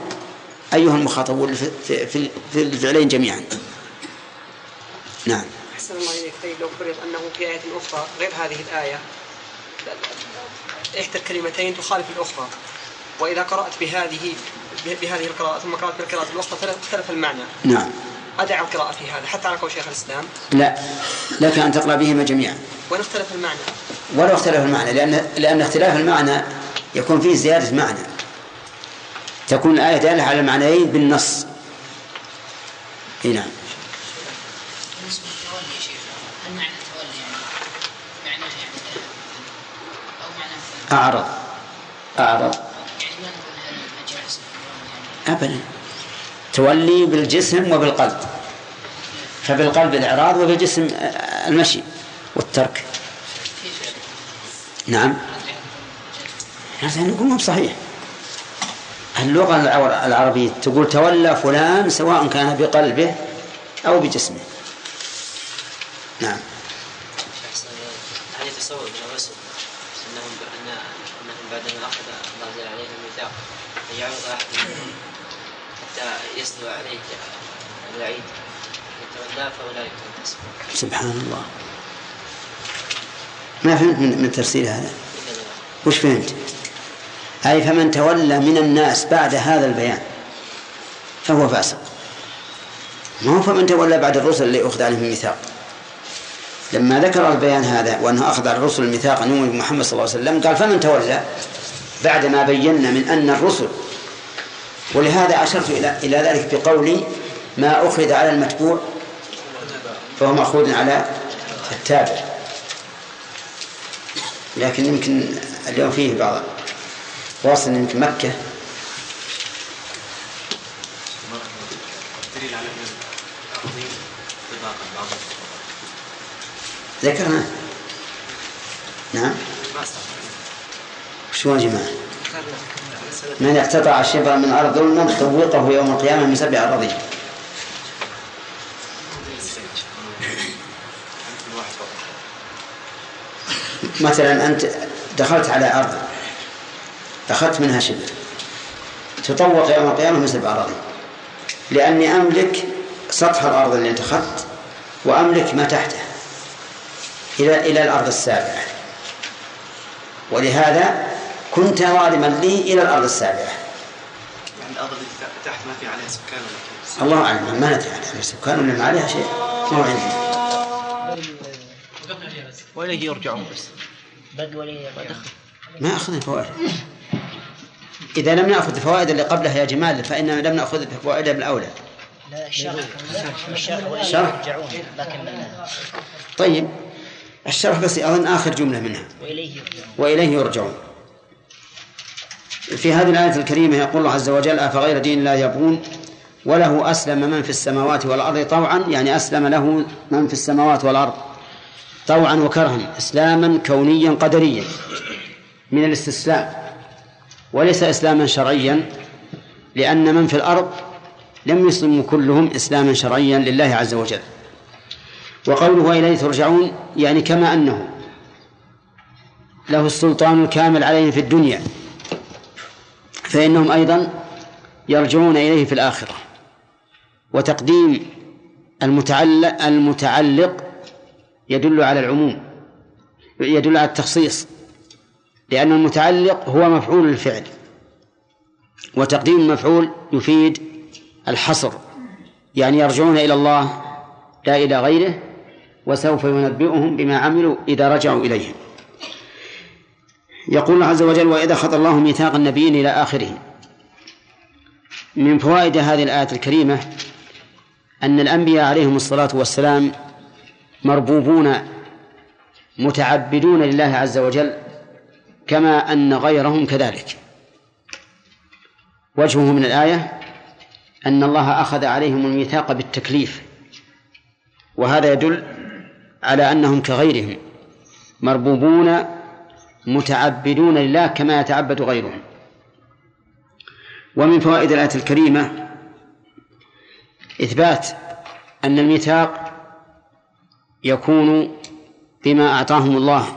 أيها المخاطبون في, في, في, في الفعلين جميعا. نعم. أحسن الله إليك. طيب لو فرض أنه في آية أخرى غير هذه الآية إحدى الكلمتين تخالف الأخرى. وإذا قرأت بهذه بهذه القراءة ثم قرأت بالقراءة الأخرى اختلف المعنى. نعم. أدع القراءة في هذا حتى على قول شيخ الإسلام. لا. لك أن تقرأ بهما جميعا. وإن اختلف المعنى. ولو اختلف المعنى لأن لأن اختلاف المعنى يكون فيه زيادة معنى. تكون الآية دالة على المعنيين بالنص. إي نعم بالنسبة للتولي يا شيخ هل معنى التولي يعني معناه يعني أو معناه أعرض. أعرض. أبدا. تولي بالجسم وبالقلب. فبالقلب الإعراض وبالجسم المشي والترك؟ نعم. هذا نقول مو صحيح. اللغة العربية تقول تولى فلان سواء كان بقلبه أو بجسمه. نعم هل يتصور من الرسل انهم ان انهم بعدما اخذ الله جل عليهم الميثاق ان يعرض احد منهم حتى عليه الوعيد سبحان الله. ما فهمت من من تفسير هذا؟ وش فهمت أي فمن تولى من الناس بعد هذا البيان فهو فاسق. ما هو فمن تولى بعد الرسل اللي أخذ عليهم الميثاق. لما ذكر البيان هذا وأنه أخذ على الرسل الميثاق أن بمحمد صلى الله عليه وسلم قال فمن تولى بعد ما بينا من أن الرسل ولهذا أشرت إلى إلى ذلك بقولي ما أخذ على المتبوع فهو مأخوذ على التابع. لكن يمكن اليوم فيه بعض واصل يمكن مكة. ذكرنا. نعم. شو يا جماعة؟ من اقتطع شبرا من أرض ظلما طوقه يوم القيامة من سبع أراضين مثلا أنت دخلت على أرض أخذت منها شبر تطوق يوم القيامة من سبع أراضين لأني أملك سطح الأرض اللي أنت أخذت وأملك ما تحته إلى إلى الأرض السابعة. ولهذا كنت ظالما لي إلى الأرض السابعة. يعني الأرض اللي تحت ما في عليها سكان ولا؟ الله أعلم ما ندري عليها سكان ولا ما عليها شيء ما هو عندي وإليه يرجعون بس. بل ولي ما أخذنا فوائد إذا لم نأخذ الفوائد اللي قبلها يا جمال فإننا لم نأخذ فوائدها بالأولى لا الشرح الشرح ولي الشرح؟ يرجعون لكن طيب الشرح بس أظن آخر جملة منها. وإليه يرجعون. وإليه يرجعون. في هذه الآية الكريمة يقول الله عز وجل أفغير دين الله يبغون وله أسلم من في السماوات والأرض طوعا يعني أسلم له من في السماوات والأرض طوعا وكرها إسلاما كونيا قدريا من الاستسلام وليس إسلاما شرعيا لأن من في الأرض لم يسلموا كلهم إسلاما شرعيا لله عز وجل. وقوله وإليه ترجعون يعني كما أنه له السلطان الكامل عليهم في الدنيا. فإنهم أيضا يرجعون إليه في الآخرة. وتقديم المتعلق المتعلق يدل على العموم يدل على التخصيص لأن المتعلق هو مفعول الفعل وتقديم المفعول يفيد الحصر يعني يرجعون إلى الله لا إلى غيره وسوف ينبئهم بما عملوا إذا رجعوا إليهم. يقول الله عز وجل وإذا أخذ الله ميثاق النبيين إلى آخره من فوائد هذه الآية الكريمة أن الأنبياء عليهم الصلاة والسلام مربوبون متعبدون لله عز وجل كما أن غيرهم كذلك. وجهه من الآية أن الله أخذ عليهم الميثاق بالتكليف وهذا يدل على أنهم كغيرهم مربوبون متعبدون لله كما يتعبد غيرهم. ومن فوائد الآية الكريمة إثبات أن الميثاق يكون بما أعطاهم الله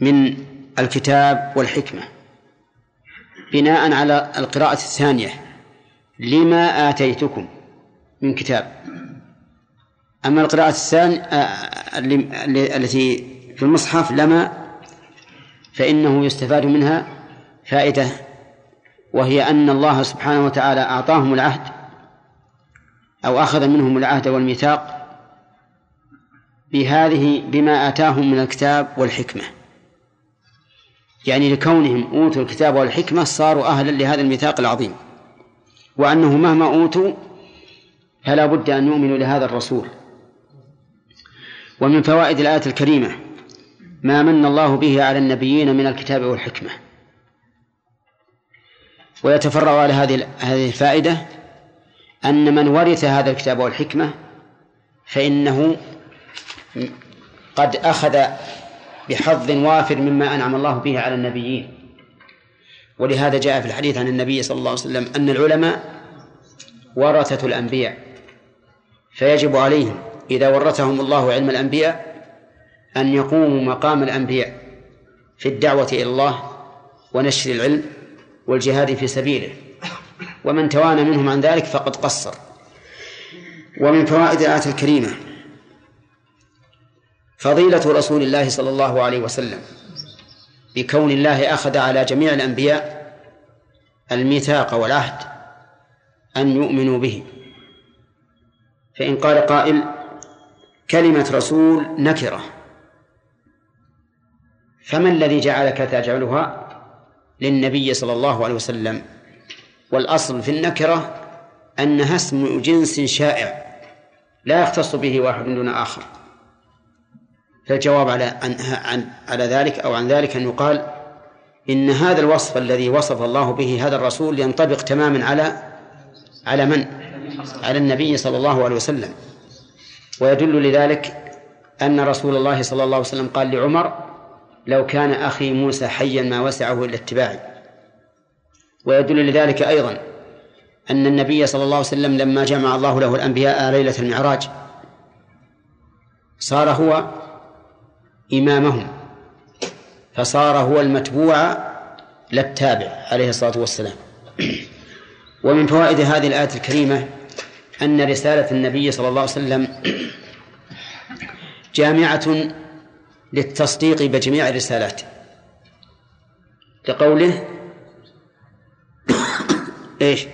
من الكتاب والحكمة بناء على القراءة الثانية لما آتيتكم من كتاب. أما القراءة الثانية التي في المصحف لما فإنه يستفاد منها فائدة وهي أن الله سبحانه وتعالى أعطاهم العهد أو أخذ منهم العهد والميثاق بهذه بما آتاهم من الكتاب والحكمة. يعني لكونهم أوتوا الكتاب والحكمة صاروا أهلا لهذا الميثاق العظيم. وأنه مهما أوتوا فلا بد أن يؤمنوا لهذا الرسول. ومن فوائد الآية الكريمة ما من الله به على النبيين من الكتاب والحكمة. ويتفرع على هذه هذه الفائدة أن من ورث هذا الكتاب والحكمة فإنه قد أخذ بحظ وافر مما أنعم الله به على النبيين. ولهذا جاء في الحديث عن النبي صلى الله عليه وسلم أن العلماء ورثة الأنبياء فيجب عليهم إذا ورثهم الله علم الأنبياء أن يقوموا مقام الأنبياء في الدعوة إلى الله ونشر العلم والجهاد في سبيله. ومن توانى منهم عن ذلك فقد قصر. ومن فوائد الآية الكريمة فضيلة رسول الله صلى الله عليه وسلم بكون الله أخذ على جميع الأنبياء الميثاق والعهد أن يؤمنوا به. فإن قال قائل كلمة رسول نكرة. فما الذي جعلك تجعلها للنبي صلى الله عليه وسلم؟ والأصل في النكرة أنها اسم جنس شائع لا يختص به واحد دون آخر. فالجواب على عن, على ذلك أو عن ذلك أن يقال إن هذا الوصف الذي وصف الله به هذا الرسول ينطبق تماما على على من؟ على النبي صلى الله عليه وسلم. ويدل لذلك أن رسول الله صلى الله عليه وسلم قال لعمر لو كان أخي موسى حيا ما وسعه إلا اتباعي. ويدل لذلك أيضا أن النبي صلى الله عليه وسلم لما جمع الله له الأنبياء ليلة المعراج صار هو إمامهم فصار هو المتبوع لا التابع عليه الصلاة والسلام. ومن فوائد هذه الآية الكريمة أن رسالة النبي صلى الله عليه وسلم جامعة للتصديق بجميع الرسالات. لقوله إيش؟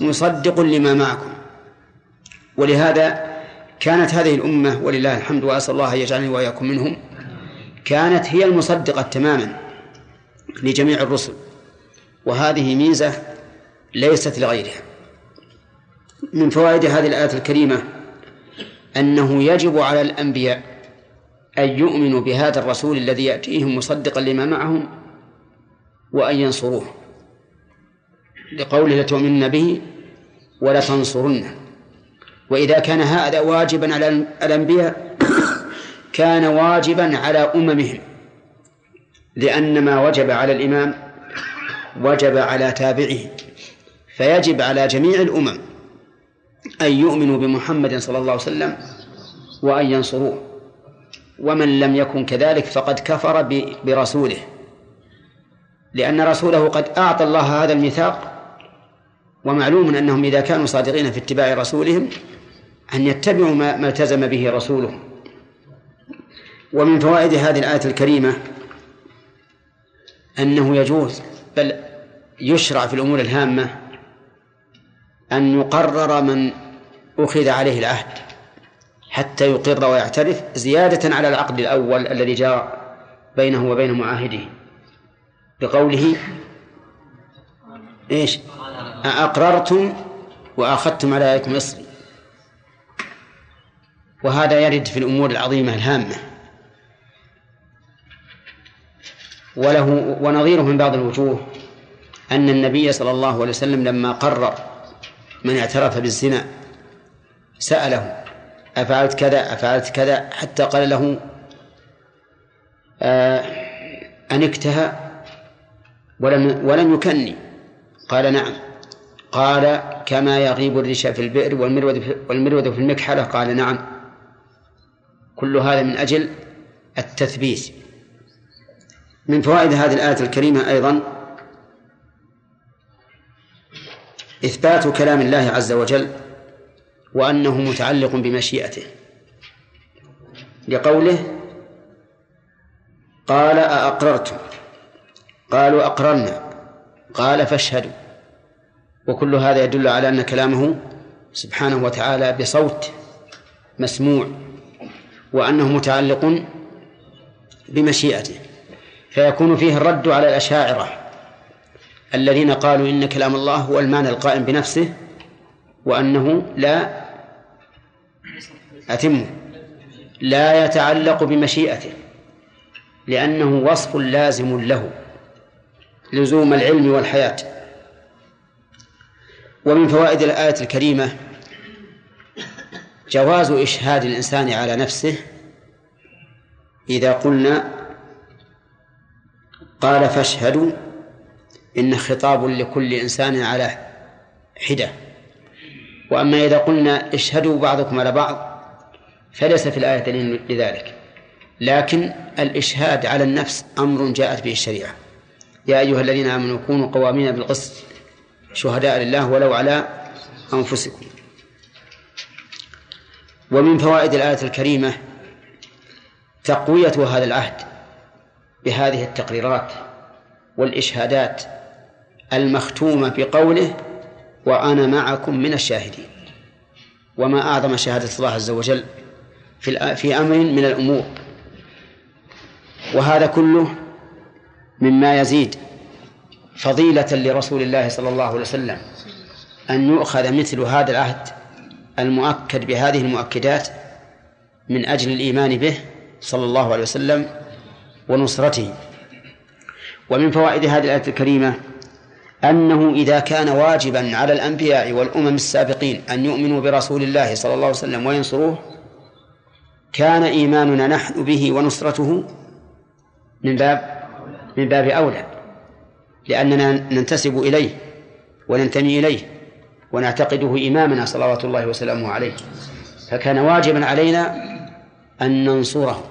مصدق لما معكم. ولهذا كانت هذه الأمة ولله الحمد وأسأل الله أن يجعلني وإياكم منهم كانت هي المصدقة تماما لجميع الرسل. وهذه ميزة ليست لغيرها. من فوائد هذه الآية الكريمة أنه يجب على الأنبياء أن يؤمنوا بهذا الرسول الذي يأتيهم مصدقا لما معهم وأن ينصروه. لقوله لتؤمنن به ولتنصرنه وإذا كان هذا واجبا على الأنبياء كان واجبا على أممهم. لأن ما وجب على الإمام وجب على تابعه. فيجب على جميع الأمم أن يؤمنوا بمحمد صلى الله عليه وسلم وأن ينصروه. ومن لم يكن كذلك فقد كفر برسوله. لأن رسوله قد أعطى الله هذا الميثاق ومعلوم أنهم إذا كانوا صادقين في اتباع رسولهم أن يتبعوا ما التزم به رسوله ومن فوائد هذه الآية الكريمة أنه يجوز بل يشرع في الأمور الهامة أن يقرر من أخذ عليه العهد. حتى يقر ويعترف زيادة على العقد الأول الذي جاء بينه وبين معاهده. بقوله إيش؟ أقررتم وأخذتم على ذلكم إصري. وهذا يرد في الأمور العظيمة الهامة. وله ونظيره من بعض الوجوه أن النبي صلى الله عليه وسلم لما قرر من اعترف بالزنا سأله أفعلت كذا أفعلت كذا حتى قال له آه أنكتها ولم ولم يكني. قال نعم. قال كما يغيب الرشا في البئر والمرود والمرود في المكحلة. قال نعم. كل هذا من أجل التثبيت. من فوائد هذه الآية الكريمة أيضا إثبات كلام الله عز وجل وأنه متعلق بمشيئته. لقوله قال أأقررتم؟ قالوا أقررنا. قال فاشهدوا. وكل هذا يدل على أن كلامه سبحانه وتعالى بصوت مسموع وأنه متعلق بمشيئته. فيكون فيه الرد على الأشاعرة الذين قالوا إن كلام الله هو المعنى القائم بنفسه وأنه لا أتم. لا يتعلق بمشيئته لأنه وصف لازم له لزوم العلم والحياة. ومن فوائد الآية الكريمة جواز إشهاد الإنسان على نفسه إذا قلنا قال فاشهدوا إن خطاب لكل إنسان على حدة. وأما إذا قلنا اشهدوا بعضكم على بعض فليس في الآية دليل لذلك. لكن الإشهاد على النفس أمر جاءت به الشريعة. يا أيها الذين آمنوا كونوا قوامين بالقسط شهداء لله ولو على أنفسكم. ومن فوائد الآية الكريمة تقوية هذا العهد بهذه التقريرات والإشهادات المختومة بقوله وأنا معكم من الشاهدين. وما أعظم شهادة الله عز وجل في في أمر من الأمور. وهذا كله مما يزيد فضيلة لرسول الله صلى الله عليه وسلم أن يؤخذ مثل هذا العهد المؤكد بهذه المؤكدات من أجل الإيمان به صلى الله عليه وسلم ونصرته. ومن فوائد هذه الآية الكريمة أنه إذا كان واجبا على الأنبياء والأمم السابقين أن يؤمنوا برسول الله صلى الله عليه وسلم وينصروه كان إيماننا نحن به ونصرته من باب من باب أولى لأننا ننتسب إليه وننتمي إليه ونعتقده إمامنا صلوات الله وسلامه عليه. فكان واجبا علينا أن ننصره.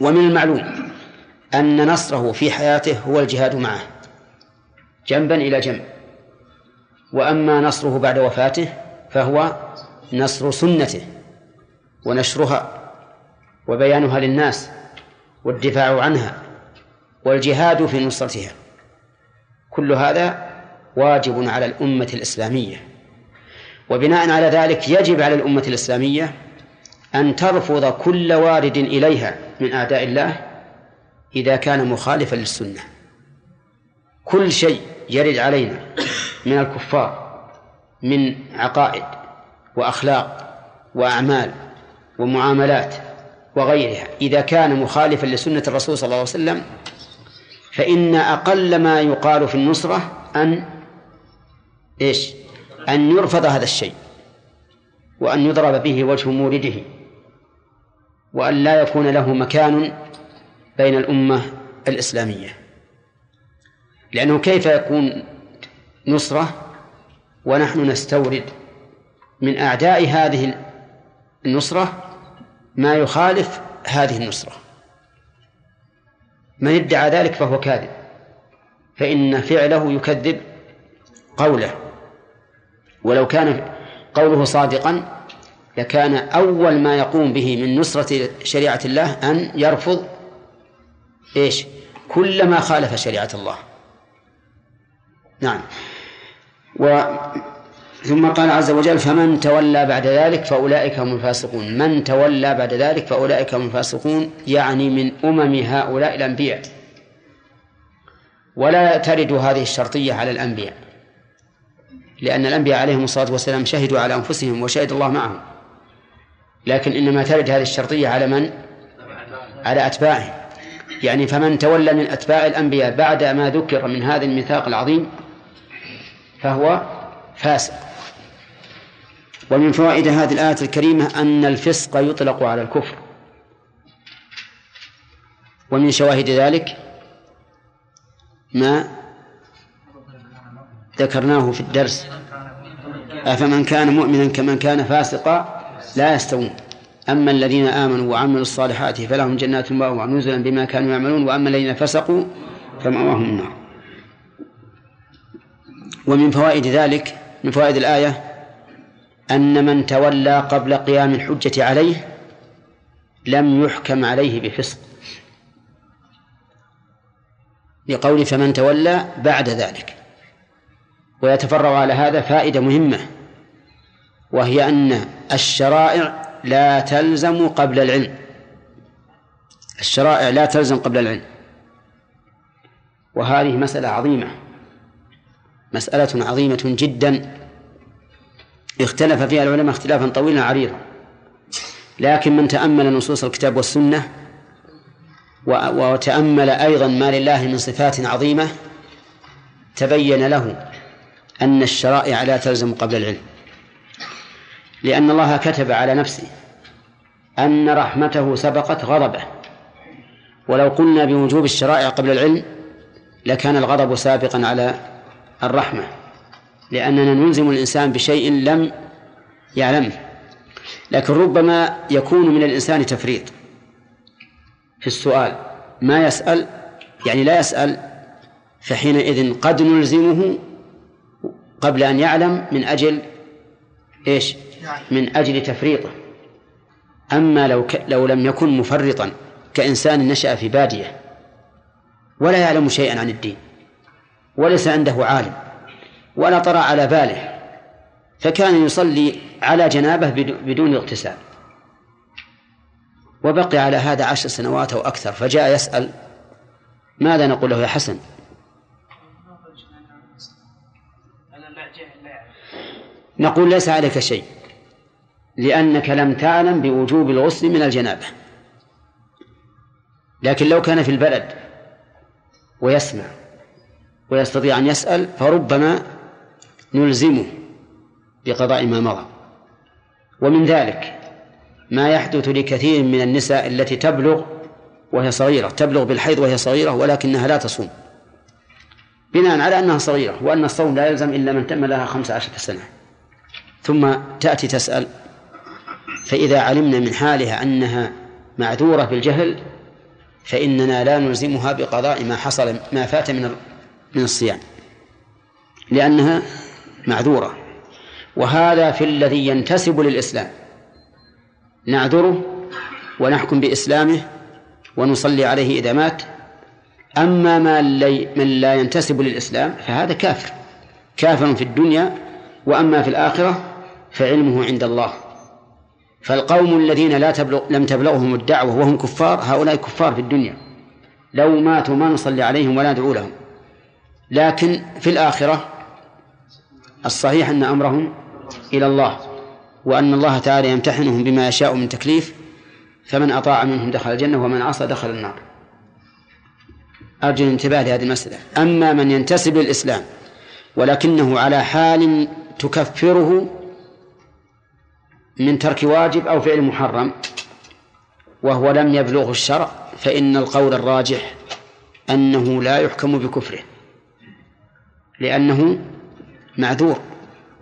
ومن المعلوم أن نصره في حياته هو الجهاد معه جنبا إلى جنب. وأما نصره بعد وفاته فهو نصر سنته. ونشرها وبيانها للناس والدفاع عنها والجهاد في نصرتها كل هذا واجب على الأمة الإسلامية. وبناء على ذلك يجب على الأمة الإسلامية أن ترفض كل وارد إليها من أعداء الله إذا كان مخالفا للسنة. كل شيء يرد علينا من الكفار من عقائد وأخلاق وأعمال ومعاملات وغيرها. إذا كان مخالفا لسنة الرسول صلى الله عليه وسلم فإن أقل ما يقال في النصرة أن إيش؟ أن يرفض هذا الشيء وأن يضرب به وجه مورده وأن لا يكون له مكان بين الأمة الإسلامية. لأنه كيف يكون نصرة ونحن نستورد؟ من أعداء هذه النصرة ما يخالف هذه النصرة. من ادعى ذلك فهو كاذب. فإن فعله يكذب قوله. ولو كان قوله صادقا لكان أول ما يقوم به من نصرة شريعة الله أن يرفض إيش؟ كل ما خالف شريعة الله. نعم. و ثم قال عز وجل فمن تولى بعد ذلك فأولئك هم الفاسقون. من تولى بعد ذلك فأولئك هم الفاسقون يعني من أمم هؤلاء الأنبياء. ولا ترد هذه الشرطية على الأنبياء لأن الأنبياء عليهم الصلاة والسلام شهدوا على أنفسهم وشهد الله معهم. لكن إنما ترد هذه الشرطية على من؟ على أتباعهم. يعني فمن تولى من أتباع الأنبياء بعد ما ذكر من هذا الميثاق العظيم فهو فاسق. ومن فوائد هذه الآية الكريمة أن الفسق يطلق على الكفر. ومن شواهد ذلك ما ذكرناه في الدرس. أفمن كان مؤمنا كمن كان فاسقا لا يستوون. أما الذين آمنوا وعملوا الصالحات فلهم جنات المأوى نزلا بما كانوا يعملون وأما الذين فسقوا فمأواهم النار. ومن فوائد ذلك من فوائد الآية أن من تولى قبل قيام الحجة عليه لم يحكم عليه بفسق لقول فمن تولى بعد ذلك. ويتفرع على هذا فائدة مهمة وهي أن الشرائع لا تلزم قبل العلم. الشرائع لا تلزم قبل العلم. وهذه مسألة عظيمة مسألة عظيمة جدا. اختلف فيها العلماء اختلافا طويلا عريضا. لكن من تأمل نصوص الكتاب والسنة وتأمل أيضا ما لله من صفات عظيمة تبين له أن الشرائع لا تلزم قبل العلم. لأن الله كتب على نفسه أن رحمته سبقت غضبه. ولو قلنا بوجوب الشرائع قبل العلم لكان الغضب سابقا على الرحمة. لأننا نلزم الإنسان بشيء لم يعلمه. لكن ربما يكون من الإنسان تفريط في السؤال. ما يسأل؟ يعني لا يسأل فحينئذ قد نلزمه قبل أن يعلم من أجل إيش؟ من أجل تفريطه. أما لو ك... لو لم يكن مفرطا كإنسان نشأ في بادية ولا يعلم شيئا عن الدين وليس عنده عالم. ولا طرى على باله فكان يصلي على جنابه بدون اغتسال. وبقي على هذا عشر سنوات أو أكثر فجاء يسأل ماذا نقول له يا حسن؟ نقول ليس عليك شيء لأنك لم تعلم بوجوب الغسل من الجنابة لكن لو كان في البلد ويسمع ويستطيع أن يسأل فربما نلزمه بقضاء ما مضى. ومن ذلك ما يحدث لكثير من النساء التي تبلغ وهي صغيرة تبلغ بالحيض وهي صغيرة ولكنها لا تصوم. بناء على أنها صغيرة وأن الصوم لا يلزم إلا من تم لها خمس عشرة سنة. ثم تأتي تسأل فإذا علمنا من حالها أنها معذورة بالجهل فإننا لا نلزمها بقضاء ما حصل ما فات من من الصيام. لأنها معذورة. وهذا في الذي ينتسب للإسلام. نعذره ونحكم بإسلامه ونصلي عليه إذا مات. أما ما من لا ينتسب للإسلام فهذا كافر. كافر في الدنيا وأما في الآخرة فعلمه عند الله. فالقوم الذين لا تبلغ لم تبلغهم الدعوة وهم كفار هؤلاء كفار في الدنيا. لو ماتوا ما نصلي عليهم ولا ندعو لهم. لكن في الآخرة الصحيح أن أمرهم إلى الله وأن الله تعالى يمتحنهم بما يشاء من تكليف فمن أطاع منهم دخل الجنة ومن عصى دخل النار. أرجو الانتباه لهذه المسألة. أما من ينتسب للإسلام ولكنه على حال تكفره من ترك واجب أو فعل محرم وهو لم يبلغه الشرع فإن القول الراجح أنه لا يحكم بكفره لأنه معذور.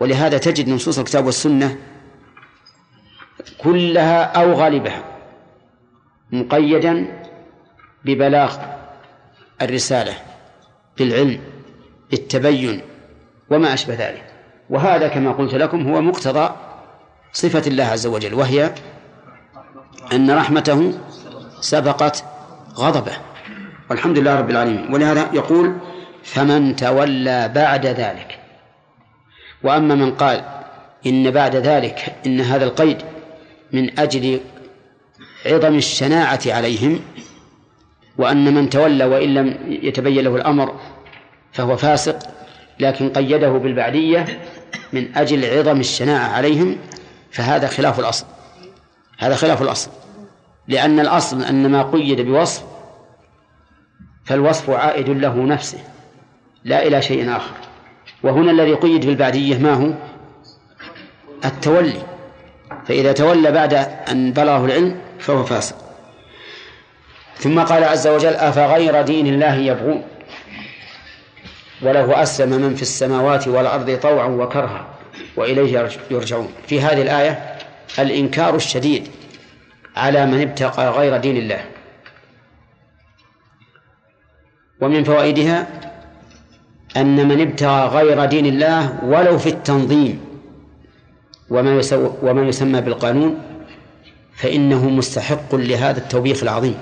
ولهذا تجد نصوص الكتاب والسنة كلها أو غالبها مقيدا ببلاغ الرسالة بالعلم بالتبين وما أشبه ذلك. وهذا كما قلت لكم هو مقتضى صفة الله عز وجل وهي أن رحمته سبقت غضبه. والحمد لله رب العالمين. ولهذا يقول فمن تولى بعد ذلك وأما من قال إن بعد ذلك إن هذا القيد من أجل عظم الشناعة عليهم وأن من تولى وإن لم يتبين له الأمر فهو فاسق لكن قيده بالبعدية من أجل عظم الشناعة عليهم فهذا خلاف الأصل. هذا خلاف الأصل. لأن الأصل أن ما قيد بوصف فالوصف عائد له نفسه لا إلى شيء آخر. وهنا الذي قيد بالبعدية ما هو؟ التولي. فإذا تولى بعد أن بلغه العلم فهو فاسق. ثم قال عز وجل أفغير دين الله يبغون؟ وله أسلم من في السماوات والأرض طوعا وكرها وإليه يرجعون. في هذه الآية الإنكار الشديد على من ابتغى غير دين الله. ومن فوائدها أن من ابتغى غير دين الله ولو في التنظيم وما وما يسمى بالقانون فإنه مستحق لهذا التوبيخ العظيم.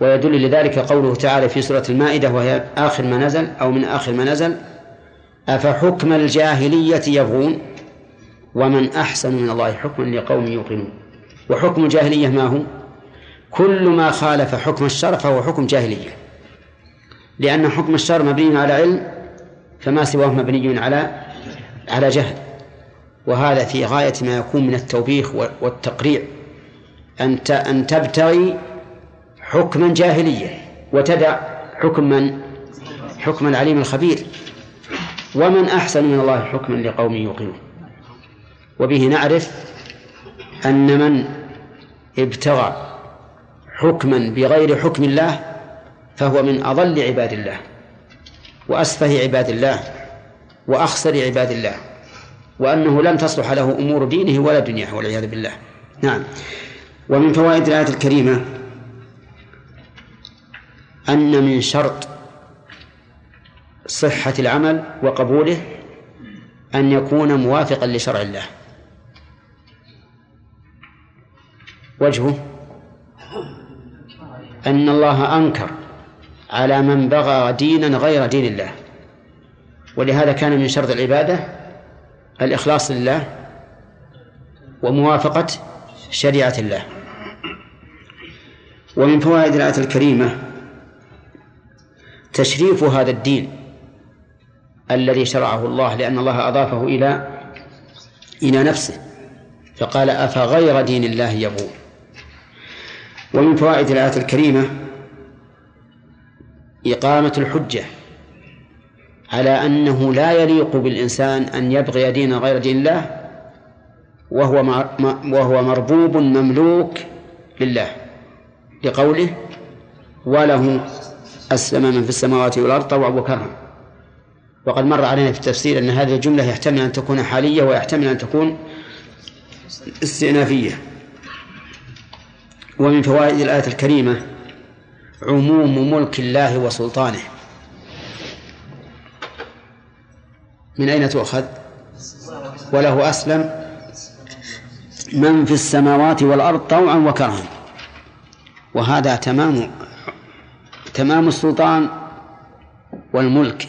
ويدل لذلك قوله تعالى في سورة المائدة وهي آخر ما نزل أو من آخر ما نزل أفحكم الجاهلية يبغون؟ ومن أحسن من الله حكما لقوم يوقنون. وحكم الجاهلية ما هو؟ كل ما خالف حكم الشرع فهو حكم جاهلية. لأن حكم الشرع مبني على علم فما سواه مبني على على جهل. وهذا في غاية ما يكون من التوبيخ والتقريع. أن أن تبتغي حكما جاهليا وتدع حكم من؟ حكم العليم الخبير. ومن أحسن من الله حكما لقوم يوقنون. وبه نعرف أن من ابتغى حكما بغير حكم الله فهو من أضل عباد الله وأسفه عباد الله وأخسر عباد الله وأنه لن تصلح له أمور دينه ولا دنياه والعياذ بالله. نعم. ومن فوائد الآية الكريمة أن من شرط صحة العمل وقبوله أن يكون موافقا لشرع الله. وجهه أن الله أنكر على من بغى دينا غير دين الله. ولهذا كان من شرط العبادة الإخلاص لله وموافقة شريعة الله. ومن فوائد الآية الكريمة تشريف هذا الدين الذي شرعه الله لأن الله أضافه إلى إلى نفسه فقال أفغير دين الله يبغون. ومن فوائد الآية الكريمة إقامة الحجة على أنه لا يليق بالإنسان أن يبغي دين غير دين الله وهو وهو مربوب مملوك لله لقوله وله أسلم من في السماوات والأرض طوعا وكرها. وقد مر علينا في التفسير أن هذه الجملة يحتمل أن تكون حالية ويحتمل أن تكون استئنافية. ومن فوائد الآية الكريمة عموم ملك الله وسلطانه. من أين تؤخذ؟ وله أسلم. من في السماوات والأرض طوعا وكرها. وهذا تمام تمام السلطان والملك.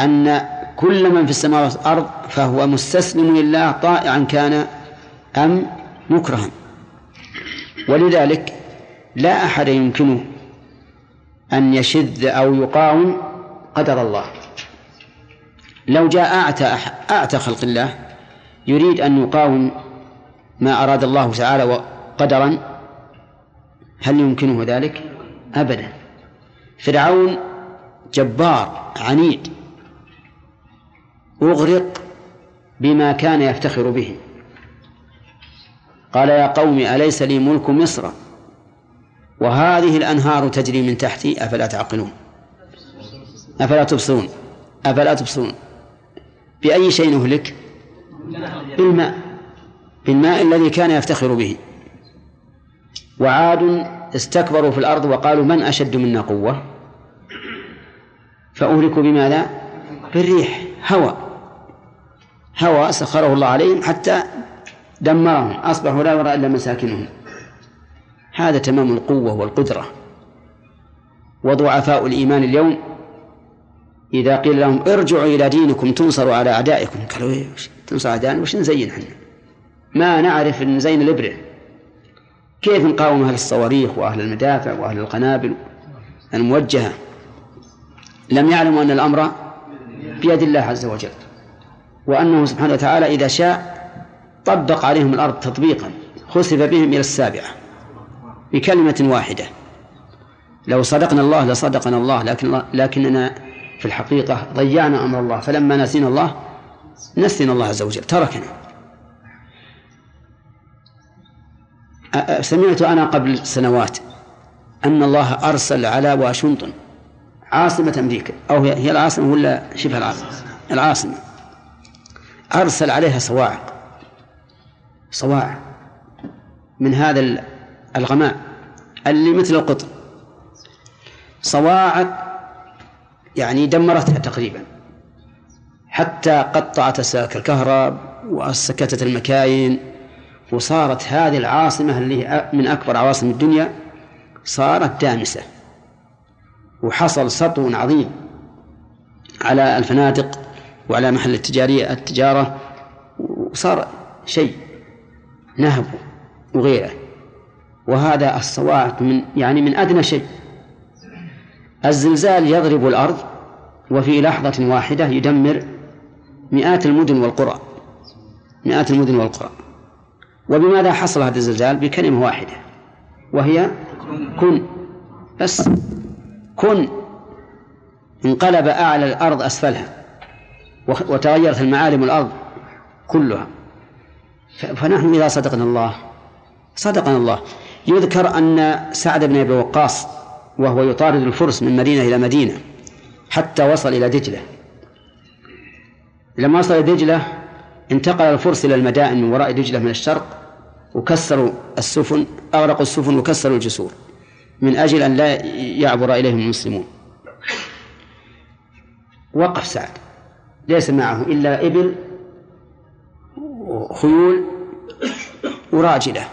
أن كل من في السماوات والأرض فهو مستسلم لله طائعا كان أم مكرها. ولذلك لا أحد يمكنه أن يشذ أو يقاوم قدر الله. لو جاء أعتى أعتى خلق الله يريد أن يقاوم ما أراد الله تعالى قدرا هل يمكنه ذلك؟ أبدا. فرعون جبار عنيد أغرق بما كان يفتخر به. قال يا قوم أليس لي ملك مصر؟ وهذه الأنهار تجري من تحتي أفلا تعقلون؟ أفلا تبصرون؟ أفلا تبصرون؟ بأي شيء نهلك؟ بالماء. بالماء الذي كان يفتخر به. وعاد استكبروا في الأرض وقالوا من أشد منا قوة؟ فأهلكوا بماذا؟ بالريح هوى هوى سخره الله عليهم حتى دمرهم أصبحوا لا يرى إلا مساكنهم. هذا تمام القوة والقدرة. وضعفاء الإيمان اليوم إذا قيل لهم ارجعوا إلى دينكم تنصروا على أعدائكم. قالوا إيه تنصر أعدائنا؟ وش نزين إحنا؟ ما نعرف نزين الإبرة. كيف نقاوم أهل الصواريخ وأهل المدافع وأهل القنابل الموجهة؟ لم يعلموا أن الأمر بيد الله عز وجل. وأنه سبحانه وتعالى إذا شاء طبق عليهم الأرض تطبيقا خسف بهم إلى السابعة. بكلمة واحدة. لو صدقنا الله لصدقنا الله لكن لكننا في الحقيقة ضيعنا أمر الله. فلما نسينا الله نسينا الله عز وجل تركنا. سمعت أنا قبل سنوات أن الله أرسل على واشنطن عاصمة أمريكا. أو هي العاصمة ولا شبه العاصمة؟ العاصمة. أرسل عليها صواعق صواعق من هذا الغماء اللي مثل القطر. صواعق يعني دمرتها تقريبا. حتى قطعت أسلاك الكهرب وسكتت المكاين وصارت هذه العاصمة اللي من أكبر عواصم الدنيا صارت دامسة. وحصل سطو عظيم على الفنادق وعلى محل التجارية التجارة وصار شيء نهب وغيره. وهذا الصواعق من يعني من أدنى شيء. الزلزال يضرب الأرض وفي لحظة واحدة يدمر مئات المدن والقرى. مئات المدن والقرى. وبماذا حصل هذا الزلزال؟ بكلمة واحدة. وهي كن. بس. كن. انقلب أعلى الأرض أسفلها. وتغيرت المعالم الأرض كلها. فنحن إذا صدقنا الله. صدقنا الله. يذكر أن سعد بن أبي وقاص وهو يطارد الفرس من مدينة إلى مدينة حتى وصل إلى دجلة. لما وصل إلى دجلة انتقل الفرس إلى المدائن من وراء دجلة من الشرق وكسروا السفن أغرقوا السفن وكسروا الجسور من أجل أن لا يعبر إليهم المسلمون. وقف سعد. ليس معه إلا إبل وخيول وراجلة.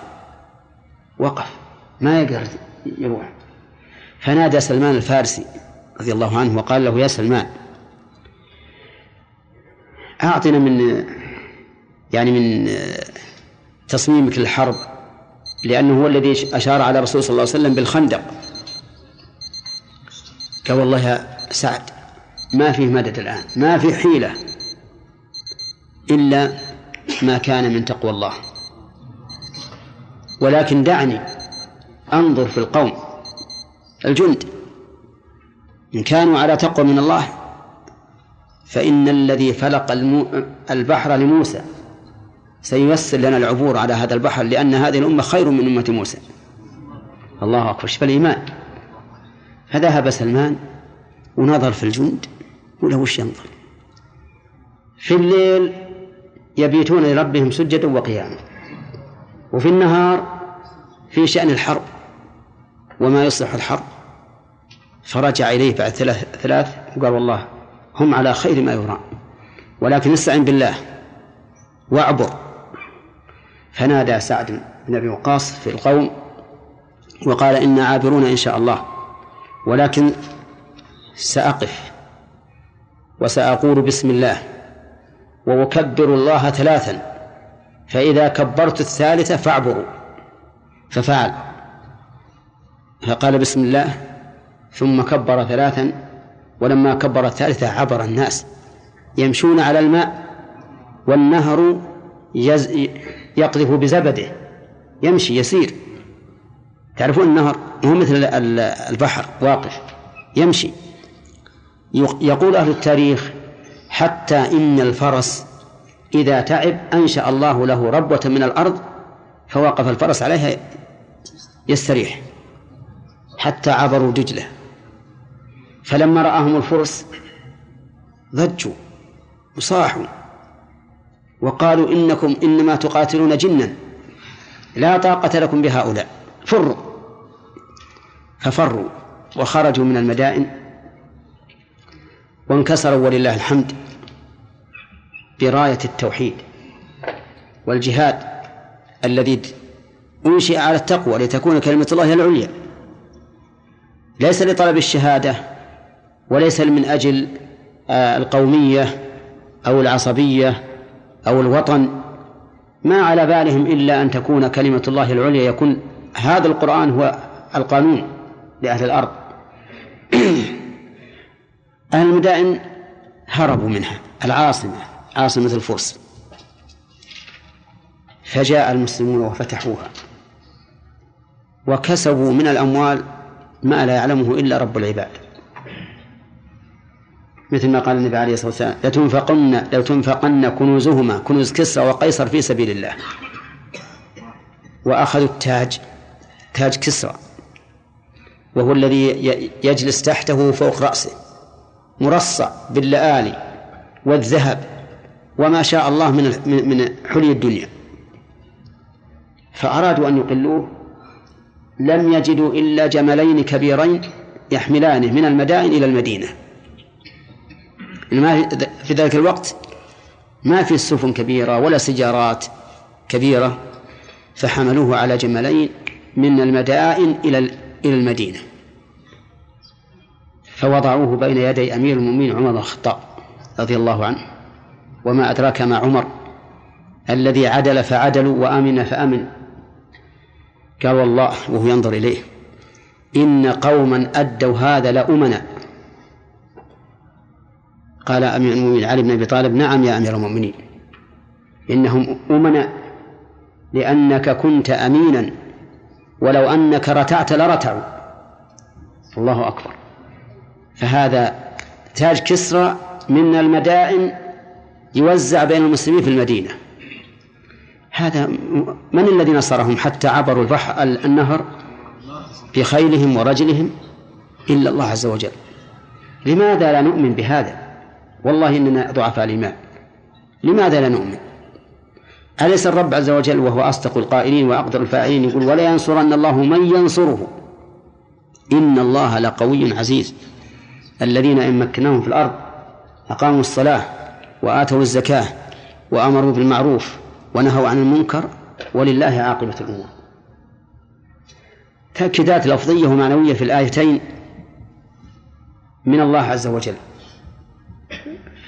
وقف. ما يقدر يروح. فنادى سلمان الفارسي رضي الله عنه وقال له يا سلمان أعطنا من يعني من تصميمك للحرب لأنه هو الذي أشار على الرسول صلى الله عليه وسلم بالخندق. قال والله يا سعد ما فيه مدد الآن ما في حيلة إلا ما كان من تقوى الله. ولكن دعني أنظر في القوم الجند. إن كانوا على تقوى من الله فإن الذي فلق البحر لموسى سييسر لنا العبور على هذا البحر لأن هذه الأمة خير من أمة موسى. الله أكبر. شوف الإيمان. فذهب سلمان ونظر في الجند وله وش ينظر؟ في الليل يبيتون لربهم سجدا وقياما. وفي النهار في شأن الحرب وما يصلح الحرب. فرجع إليه بعد ثلاث ثلاث وقال والله هم على خير ما يرام ولكن استعن بالله واعبر. فنادى سعد بن أبي وقاص في القوم وقال إنا عابرون إن شاء الله ولكن سأقف وسأقول بسم الله وأكبر الله ثلاثا. فإذا كبرت الثالثة فاعبروا. ففعل. فقال بسم الله. ثم كبر ثلاثا. ولما كبر الثالثة عبر الناس. يمشون على الماء. والنهر يز يقذف بزبده. يمشي يسير. تعرفون النهر؟ هو مثل البحر. واقف. يمشي. يقول أهل التاريخ حتى إن الفرس إذا تعب أنشأ الله له ربوة من الأرض فوقف الفرس عليها يستريح حتى عبروا دجلة. فلما رآهم الفرس ضجوا وصاحوا وقالوا إنكم إنما تقاتلون جنا لا طاقة لكم بهؤلاء. فروا ففروا وخرجوا من المدائن وانكسروا ولله الحمد. براية التوحيد والجهاد الذي أنشئ على التقوى لتكون كلمة الله العليا. ليس لطلب الشهادة وليس من أجل آه، القومية أو العصبية أو الوطن. ما على بالهم إلا أن تكون كلمة الله العليا. يكون هذا القرآن هو القانون لأهل الأرض. أهل المدائن هربوا منها العاصمة. عاصمة الفرس. فجاء المسلمون وفتحوها. وكسبوا من الأموال ما لا يعلمه إلا رب العباد. مثل ما قال النبي عليه الصلاة والسلام لتنفقن لتنفقن كنوزهما كنوز كسرى وقيصر في سبيل الله. وأخذوا التاج تاج كسرى. وهو الذي يجلس تحته فوق رأسه مرصع باللآلي والذهب. وما شاء الله من من حلي الدنيا. فأرادوا أن يقلوه لم يجدوا إلا جملين كبيرين يحملانه من المدائن إلى المدينة. في ذلك الوقت ما في سفن كبيرة ولا سجارات كبيرة فحملوه على جملين من المدائن إلى إلى المدينة. فوضعوه بين يدي أمير المؤمنين عمر بن الخطاب رضي الله عنه. وما أدراك ما عمر. الذي عدل فعدلوا وآمن فآمن. قال والله وهو ينظر إليه. إن قوما أدوا هذا لأمنا. قال أمير المؤمنين علي بن أبي طالب نعم يا أمير المؤمنين. إنهم أمنا لأنك كنت أمينا. ولو أنك رتعت لرتعوا. الله أكبر. فهذا تاج كسرى من المدائن يوزع بين المسلمين في المدينة. هذا من الذي نصرهم حتى عبروا البحر النهر بخيلهم ورجلهم إلا الله عز وجل. لماذا لا نؤمن بهذا؟ والله إننا ضعفاء الإيمان. لماذا لا نؤمن؟ أليس الرب عز وجل وهو أصدق القائلين وأقدر الفاعلين يقول ولا ينصرن الله من ينصره؟ إن الله لقوي عزيز. الذين إن مكناهم في الأرض أقاموا الصلاة وآتوا الزكاة وأمروا بالمعروف ونهوا عن المنكر ولله عاقبة الأمور. تأكيدات لفظية ومعنوية في الآيتين من الله عز وجل.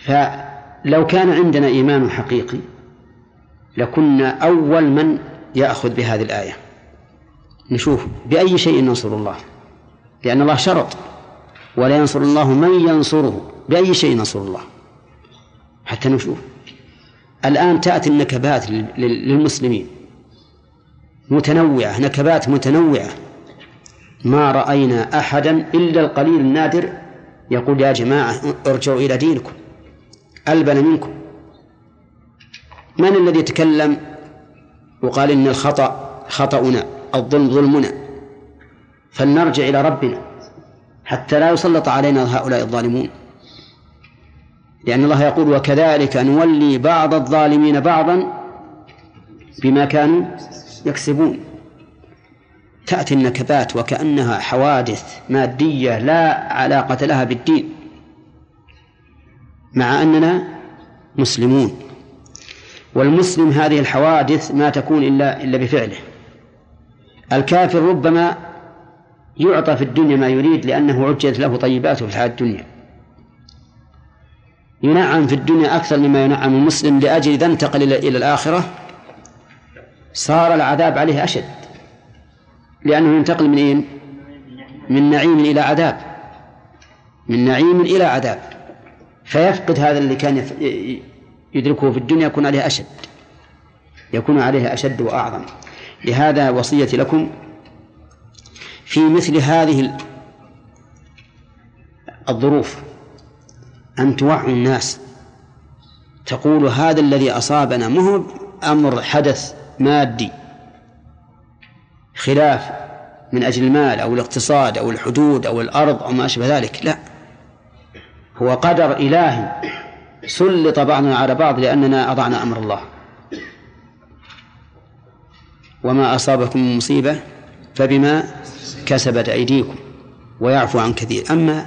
فلو كان عندنا إيمان حقيقي لكنا أول من يأخذ بهذه الآية. نشوف بأي شيء ننصر الله. لأن الله شرط. ولا ينصر الله من ينصره. بأي شيء ننصر الله. حتى نشوف. الآن تأتي النكبات للمسلمين. متنوعة نكبات متنوعة. ما رأينا أحدا إلا القليل النادر يقول يا جماعة ارجعوا إلى دينكم ألبن منكم. من الذي تكلم وقال إن الخطأ خطأنا الظلم ظلمنا. فلنرجع إلى ربنا حتى لا يسلط علينا هؤلاء الظالمون. لأن الله يقول وكذلك نولي بعض الظالمين بعضا بما كانوا يكسبون. تأتي النكبات وكأنها حوادث مادية لا علاقة لها بالدين مع أننا مسلمون. والمسلم هذه الحوادث ما تكون إلا إلا بفعله. الكافر ربما يعطى في الدنيا ما يريد لأنه عجلت له طيباته في الحياة الدنيا. ينعم في الدنيا أكثر مما ينعم المسلم لأجل إذا انتقل إلى الآخرة صار العذاب عليه أشد. لأنه ينتقل من إيه؟ من نعيم إلى عذاب. من نعيم إلى عذاب. فيفقد هذا اللي كان يدركه في الدنيا يكون عليه أشد. يكون عليه أشد وأعظم. لهذا وصيتي لكم في مثل هذه الظروف. أن توعوا الناس. تقول هذا الذي أصابنا مو أمر حدث مادي خلاف من أجل المال أو الاقتصاد أو الحدود أو الأرض أو ما أشبه ذلك لا. هو قدر إلهي سلط بعضنا على بعض لأننا أضعنا أمر الله. وما أصابكم من مصيبة فبما كسبت أيديكم ويعفو عن كثير. أما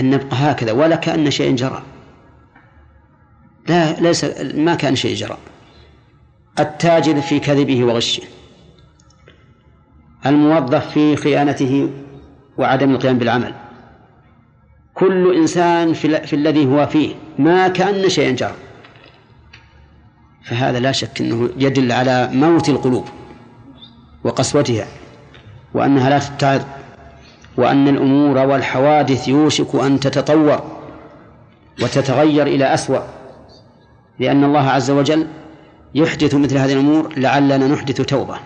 أن نبقى هكذا ولا كأن شيء جرى. لا ليس ما كان شيء جرى. التاجر في كذبه وغشه. الموظف في خيانته وعدم القيام بالعمل. كل إنسان في, في الذي هو فيه ما كأن شيئا جرى. فهذا لا شك أنه يدل على موت القلوب وقسوتها وأنها لا تتعظ وأن الأمور والحوادث يوشك أن تتطور وتتغير إلى أسوأ لأن الله عز وجل يحدث مثل هذه الأمور لعلنا نحدث توبة.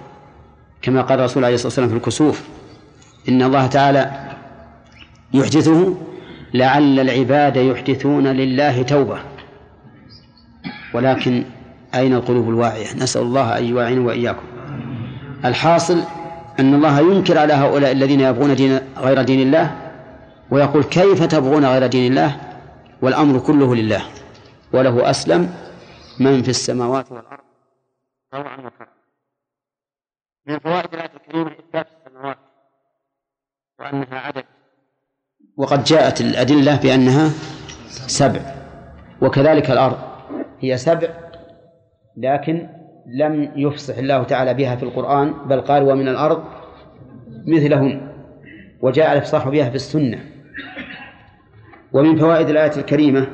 كما قال الرسول عليه الصلاة والسلام في الكسوف إن الله تعالى يحدثه لعل العباد يحدثون لله توبة. ولكن أين القلوب الواعية؟ نسأل الله أن يواعينا وإياكم. الحاصل أن الله ينكر على هؤلاء الذين يبغون دين غير دين الله ويقول كيف تبغون غير دين الله؟ والأمر كله لله وله أسلم من في السماوات والأرض. طوعا وكرها من فوائد الآية الكريمة إثبات السماوات وأنها عدد. وقد جاءت الأدلة بأنها سبع وكذلك الأرض هي سبع لكن لم يفصح الله تعالى بها في القرآن بل قال ومن الأرض مثلهن وجاء الإفصاح بها في السنة. ومن فوائد الآية الكريمة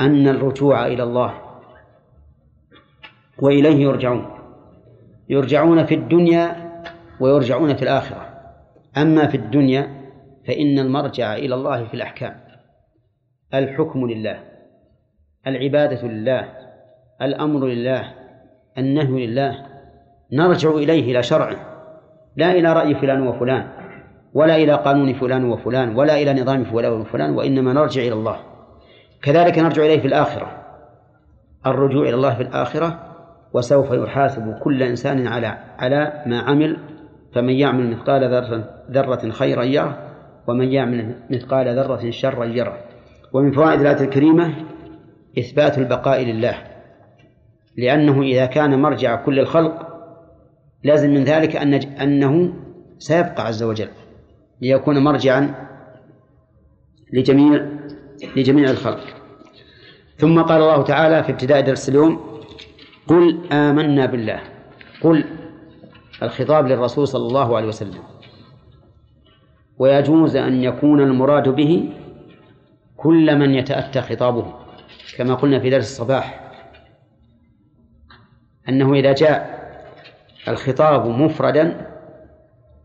أن الرجوع إلى الله وإليه يرجعون يرجعون في الدنيا ويرجعون في الآخرة. أما في الدنيا فإن المرجع إلى الله في الأحكام الحكم لله العبادة لله الأمر لله النهي لله نرجع إليه إلى شرعه لا إلى رأي فلان وفلان ولا إلى قانون فلان وفلان ولا إلى نظام فلان وفلان وإنما نرجع إلى الله. كذلك نرجع إليه في الآخرة. الرجوع إلى الله في الآخرة وسوف يحاسب كل إنسان على على ما عمل فمن يعمل مثقال ذرة ذرة خيرا يره ومن يعمل مثقال ذرة شرا يره. ومن فوائد الآية الكريمة إثبات البقاء لله. لأنه إذا كان مرجع كل الخلق لازم من ذلك أن أنه سيبقى عز وجل ليكون مرجعا لجميع لجميع الخلق. ثم قال الله تعالى في ابتداء درس اليوم قل آمنا بالله قل الخطاب للرسول صلى الله عليه وسلم. ويجوز أن يكون المراد به كل من يتأتى خطابه كما قلنا في درس الصباح. أنه إذا جاء الخطاب مفردا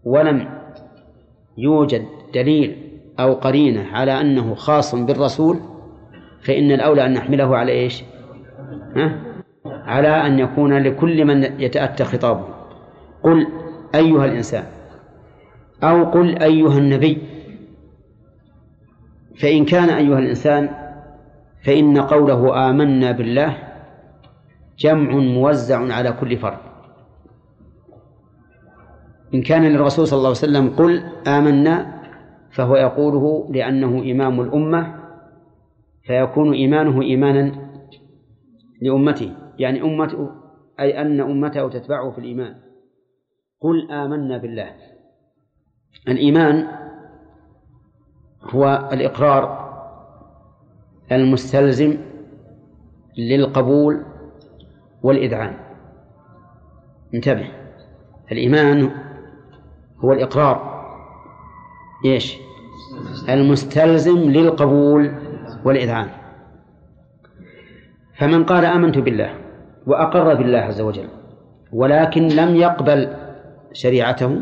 ولم يوجد دليل أو قرينة على أنه خاص بالرسول فإن الأولى أن نحمله على إيش ها؟ على أن يكون لكل من يتأتى خطابه قل أيها الإنسان أو قل أيها النبي فإن كان أيها الإنسان فإن قوله آمنا بالله جمع موزع على كل فرد. إن كان للرسول صلى الله عليه وسلم قل آمنا فهو يقوله لأنه إمام الأمة فيكون إيمانه إيمانا لأمته يعني أمته أي أن أمته تتبعه في الإيمان. قل آمنا بالله. الإيمان هو الإقرار المستلزم للقبول والإذعان انتبه. الإيمان هو الإقرار. إيش؟ المستلزم للقبول والإذعان فمن قال آمنت بالله وأقر بالله عز وجل ولكن لم يقبل شريعته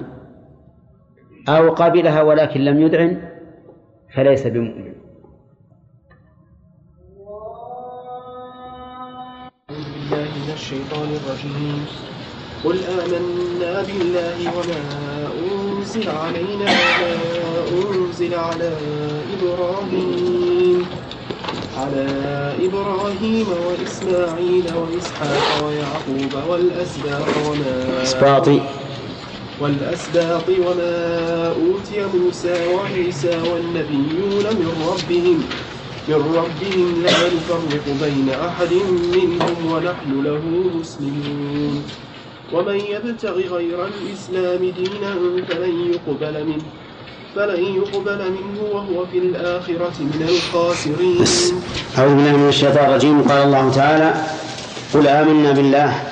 أو قبلها ولكن لم يذعن فليس بمؤمن. الشيطان الرجيم. قل آمنا بالله وما أنزل علينا وما أنزل على إبراهيم. على إبراهيم وإسماعيل وإسحاق ويعقوب والأسباط وما والأسباط وما أوتي موسى وعيسى والنبيون من ربهم. من ربهم لا نفرق بين أحد منهم ونحن له مسلمون. ومن يبتغ غير الإسلام دينا فلن يقبل منه فلن يقبل منه وهو في الآخرة من الخاسرين. أعوذ بالله من الشيطان الرجيم. قال الله تعالى قل آمنا بالله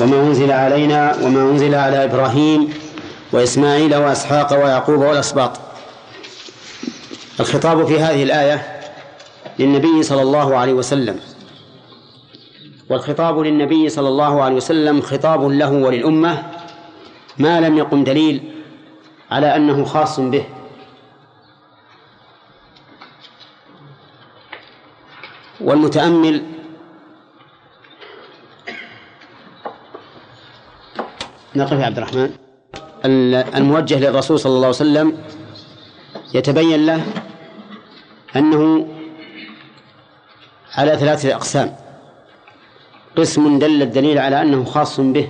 وما أنزل علينا وما أنزل على إبراهيم وإسماعيل وإسحاق ويعقوب والأسباط. الخطاب في هذه الآية للنبي صلى الله عليه وسلم. والخطاب للنبي صلى الله عليه وسلم خطاب له وللأمة ما لم يقم دليل على أنه خاص به. والمتأمل نقف يا عبد الرحمن. الموجه للرسول صلى الله عليه وسلم يتبين له أنه على ثلاثة أقسام. قسم دل الدليل على أنه خاص به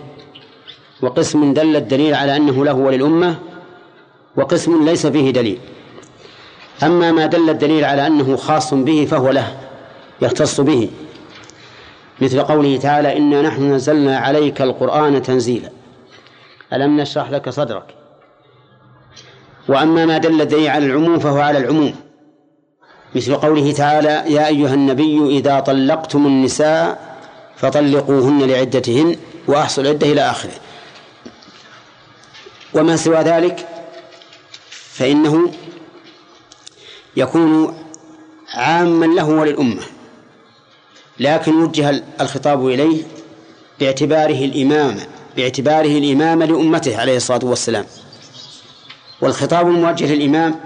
وقسم دل الدليل على أنه له وللأمة وقسم ليس فيه دليل. أما ما دل الدليل على أنه خاص به فهو له يختص به. مثل قوله تعالى إنا نحن نزلنا عليك القرآن تنزيلا ألم نشرح لك صدرك؟ وأما ما دل الدليل على العموم فهو على العموم. مثل قوله تعالى يا أيها النبي إذا طلقتم النساء فطلقوهن لعدتهن وأحصوا العدة إلى آخره. وما سوى ذلك؟ فإنه يكون عاما له وللأمة لكن وجه الخطاب إليه باعتباره الإمام باعتباره الإمام لأمته عليه الصلاة والسلام. والخطاب الموجه للإمام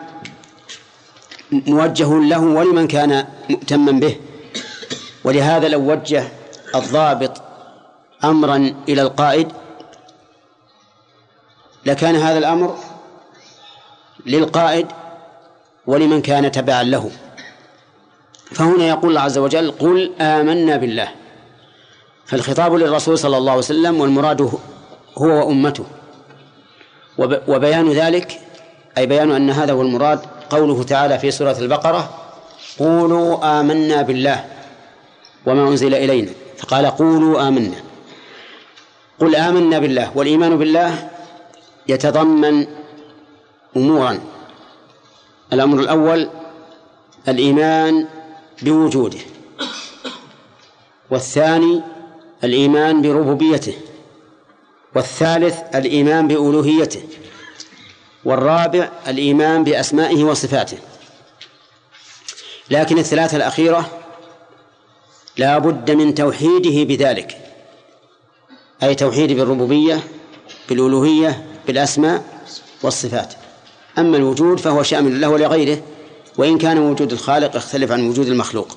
موجه له ولمن كان مؤتما به. ولهذا لو وجه الضابط أمرا إلى القائد لكان هذا الأمر للقائد ولمن كان تبعا له. فهنا يقول الله عز وجل قل آمنا بالله فالخطاب للرسول صلى الله عليه وسلم والمراد هو وأمته. وبيان ذلك أي بيان أن هذا هو المراد قوله تعالى في سورة البقرة قولوا آمنا بالله وما أنزل إلينا. فقال قولوا آمنا. قل آمنا بالله والإيمان بالله يتضمن أمورا الأمر الأول الإيمان بوجوده. والثاني الإيمان بربوبيته. والثالث الإيمان بألوهيته. والرابع الإيمان بأسمائه وصفاته. لكن الثلاثة الأخيرة لا بد من توحيده بذلك. أي توحيد بالربوبية بالألوهية بالأسماء والصفات. أما الوجود فهو شامل له ولغيره وإن كان وجود الخالق يختلف عن وجود المخلوق.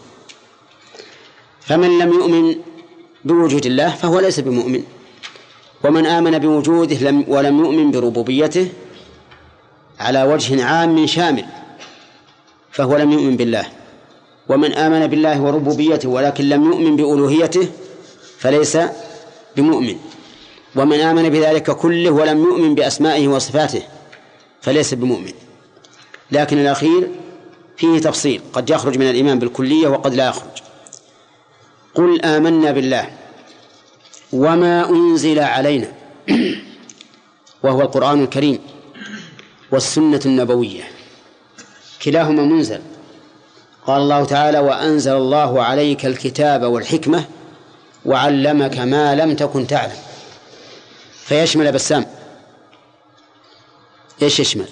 فمن لم يؤمن بوجود الله فهو ليس بمؤمن. ومن آمن بوجوده لم ولم يؤمن بربوبيته على وجه عام شامل فهو لم يؤمن بالله. ومن آمن بالله وربوبيته ولكن لم يؤمن بألوهيته فليس بمؤمن. ومن آمن بذلك كله ولم يؤمن بأسمائه وصفاته فليس بمؤمن. لكن الأخير فيه تفصيل قد يخرج من الإيمان بالكلية وقد لا يخرج. قل آمنا بالله وما أنزل علينا وهو القرآن الكريم. والسنة النبوية. كلاهما منزل. قال الله تعالى وأنزل الله عليك الكتاب والحكمة وعلمك ما لم تكن تعلم. فيشمل بسام. إيش يشمل؟